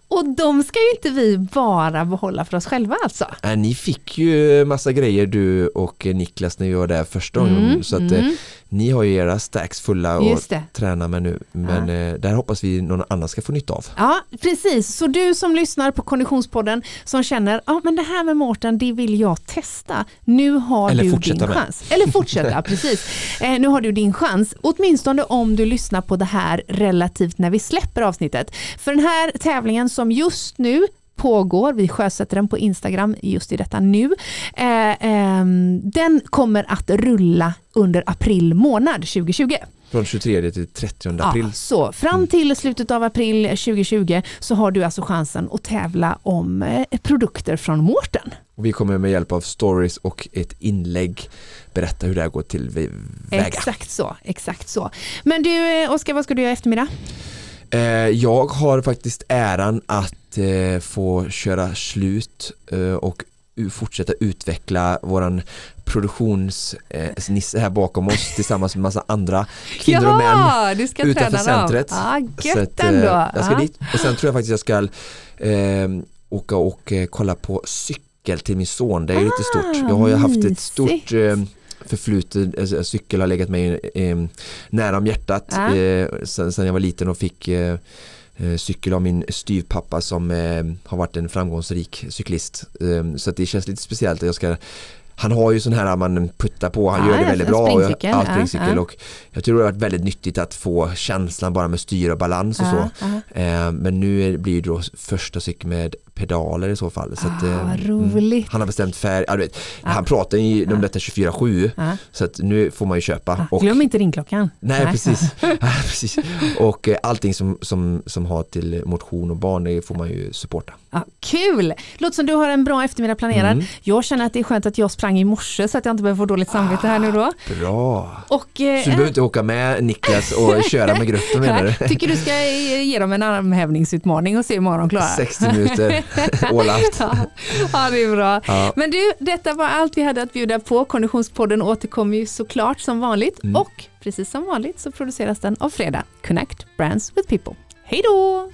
Och de ska ju inte vi bara behålla för oss själva alltså? Äh, ni fick ju massa grejer du och Niklas när vi var där första gången. Mm, så att, mm. ni har ju era stacks fulla att träna med nu. Men ja. eh, där hoppas vi någon annan ska få nytta av. Ja, precis. Så du som lyssnar på Konditionspodden som känner ja men det här med Mårten, det vill jag testa. Nu har Eller du din med. chans. Eller fortsätta, (laughs) precis. Eh, nu har du din chans. Åtminstone om du lyssnar på det här relativt när vi släpper avsnittet. För den här tävlingen som just nu pågår, vi sjösätter den på Instagram just i detta nu. Eh, eh, den kommer att rulla under april månad 2020. Från 23 till 30 april. Ja, så fram mm. till slutet av april 2020 så har du alltså chansen att tävla om eh, produkter från Mårten. Vi kommer med hjälp av stories och ett inlägg berätta hur det här går till väga. Exakt så, exakt så. Men du eh, Oskar, vad ska du göra i eftermiddag? Eh, jag har faktiskt äran att eh, få köra slut eh, och fortsätta utveckla våran produktionsnisse här bakom oss tillsammans med massa andra kvinnor och män du ska utanför centret. Ah, så att. Jag ska ah. dit och sen tror jag faktiskt jag ska eh, åka och kolla på cykel till min son. Det är ah, lite stort. Jag har ju haft ett stort eh, förflutet, alltså, cykel har legat mig eh, nära om hjärtat äh. sen, sen, jag var liten och fick eh, cykel av min styvpappa som har varit en framgångsrik cyklist. Så det känns lite speciellt att jag ska han har ju sån här man puttar på, han Ja, gör det väldigt bra. och- springcykel, Ja, springcykel ja. och jag tror det har varit väldigt nyttigt att få känslan bara med styr och balans och så. Men nu blir det då första cykeln med pedaler i så fall. Så att, Ah, eh, vad roligt. han har bestämt färg, ja, vet, han pratar ju om detta 24-7 Ja. så att nu får man ju köpa. Och, Glöm inte ringklockan. nej, precis. (laughs) (laughs) ja, precis. Och eh, allting som, som, som har till motion och barn det får man ju supporta. Ja, kul! Låter som du har en bra eftermiddag planerad. Mm. Jag känner att det är skönt att jag sprang i morse så att jag inte behöver få dåligt samvete här nu då. Bra! Och, eh, Så du behöver inte åka med Niklas och (laughs) köra med gruppen menar du? tycker du ska ge dem en armhävningsutmaning och se hur många de klarar. 60 minuter (laughs) out. Ja, ja, det är bra. Ja. Men du, detta var allt vi hade att bjuda på. Konditionspodden återkommer ju såklart som vanligt Mm. och precis som vanligt så produceras den av Fredag. Connect Brands with People. Hej då!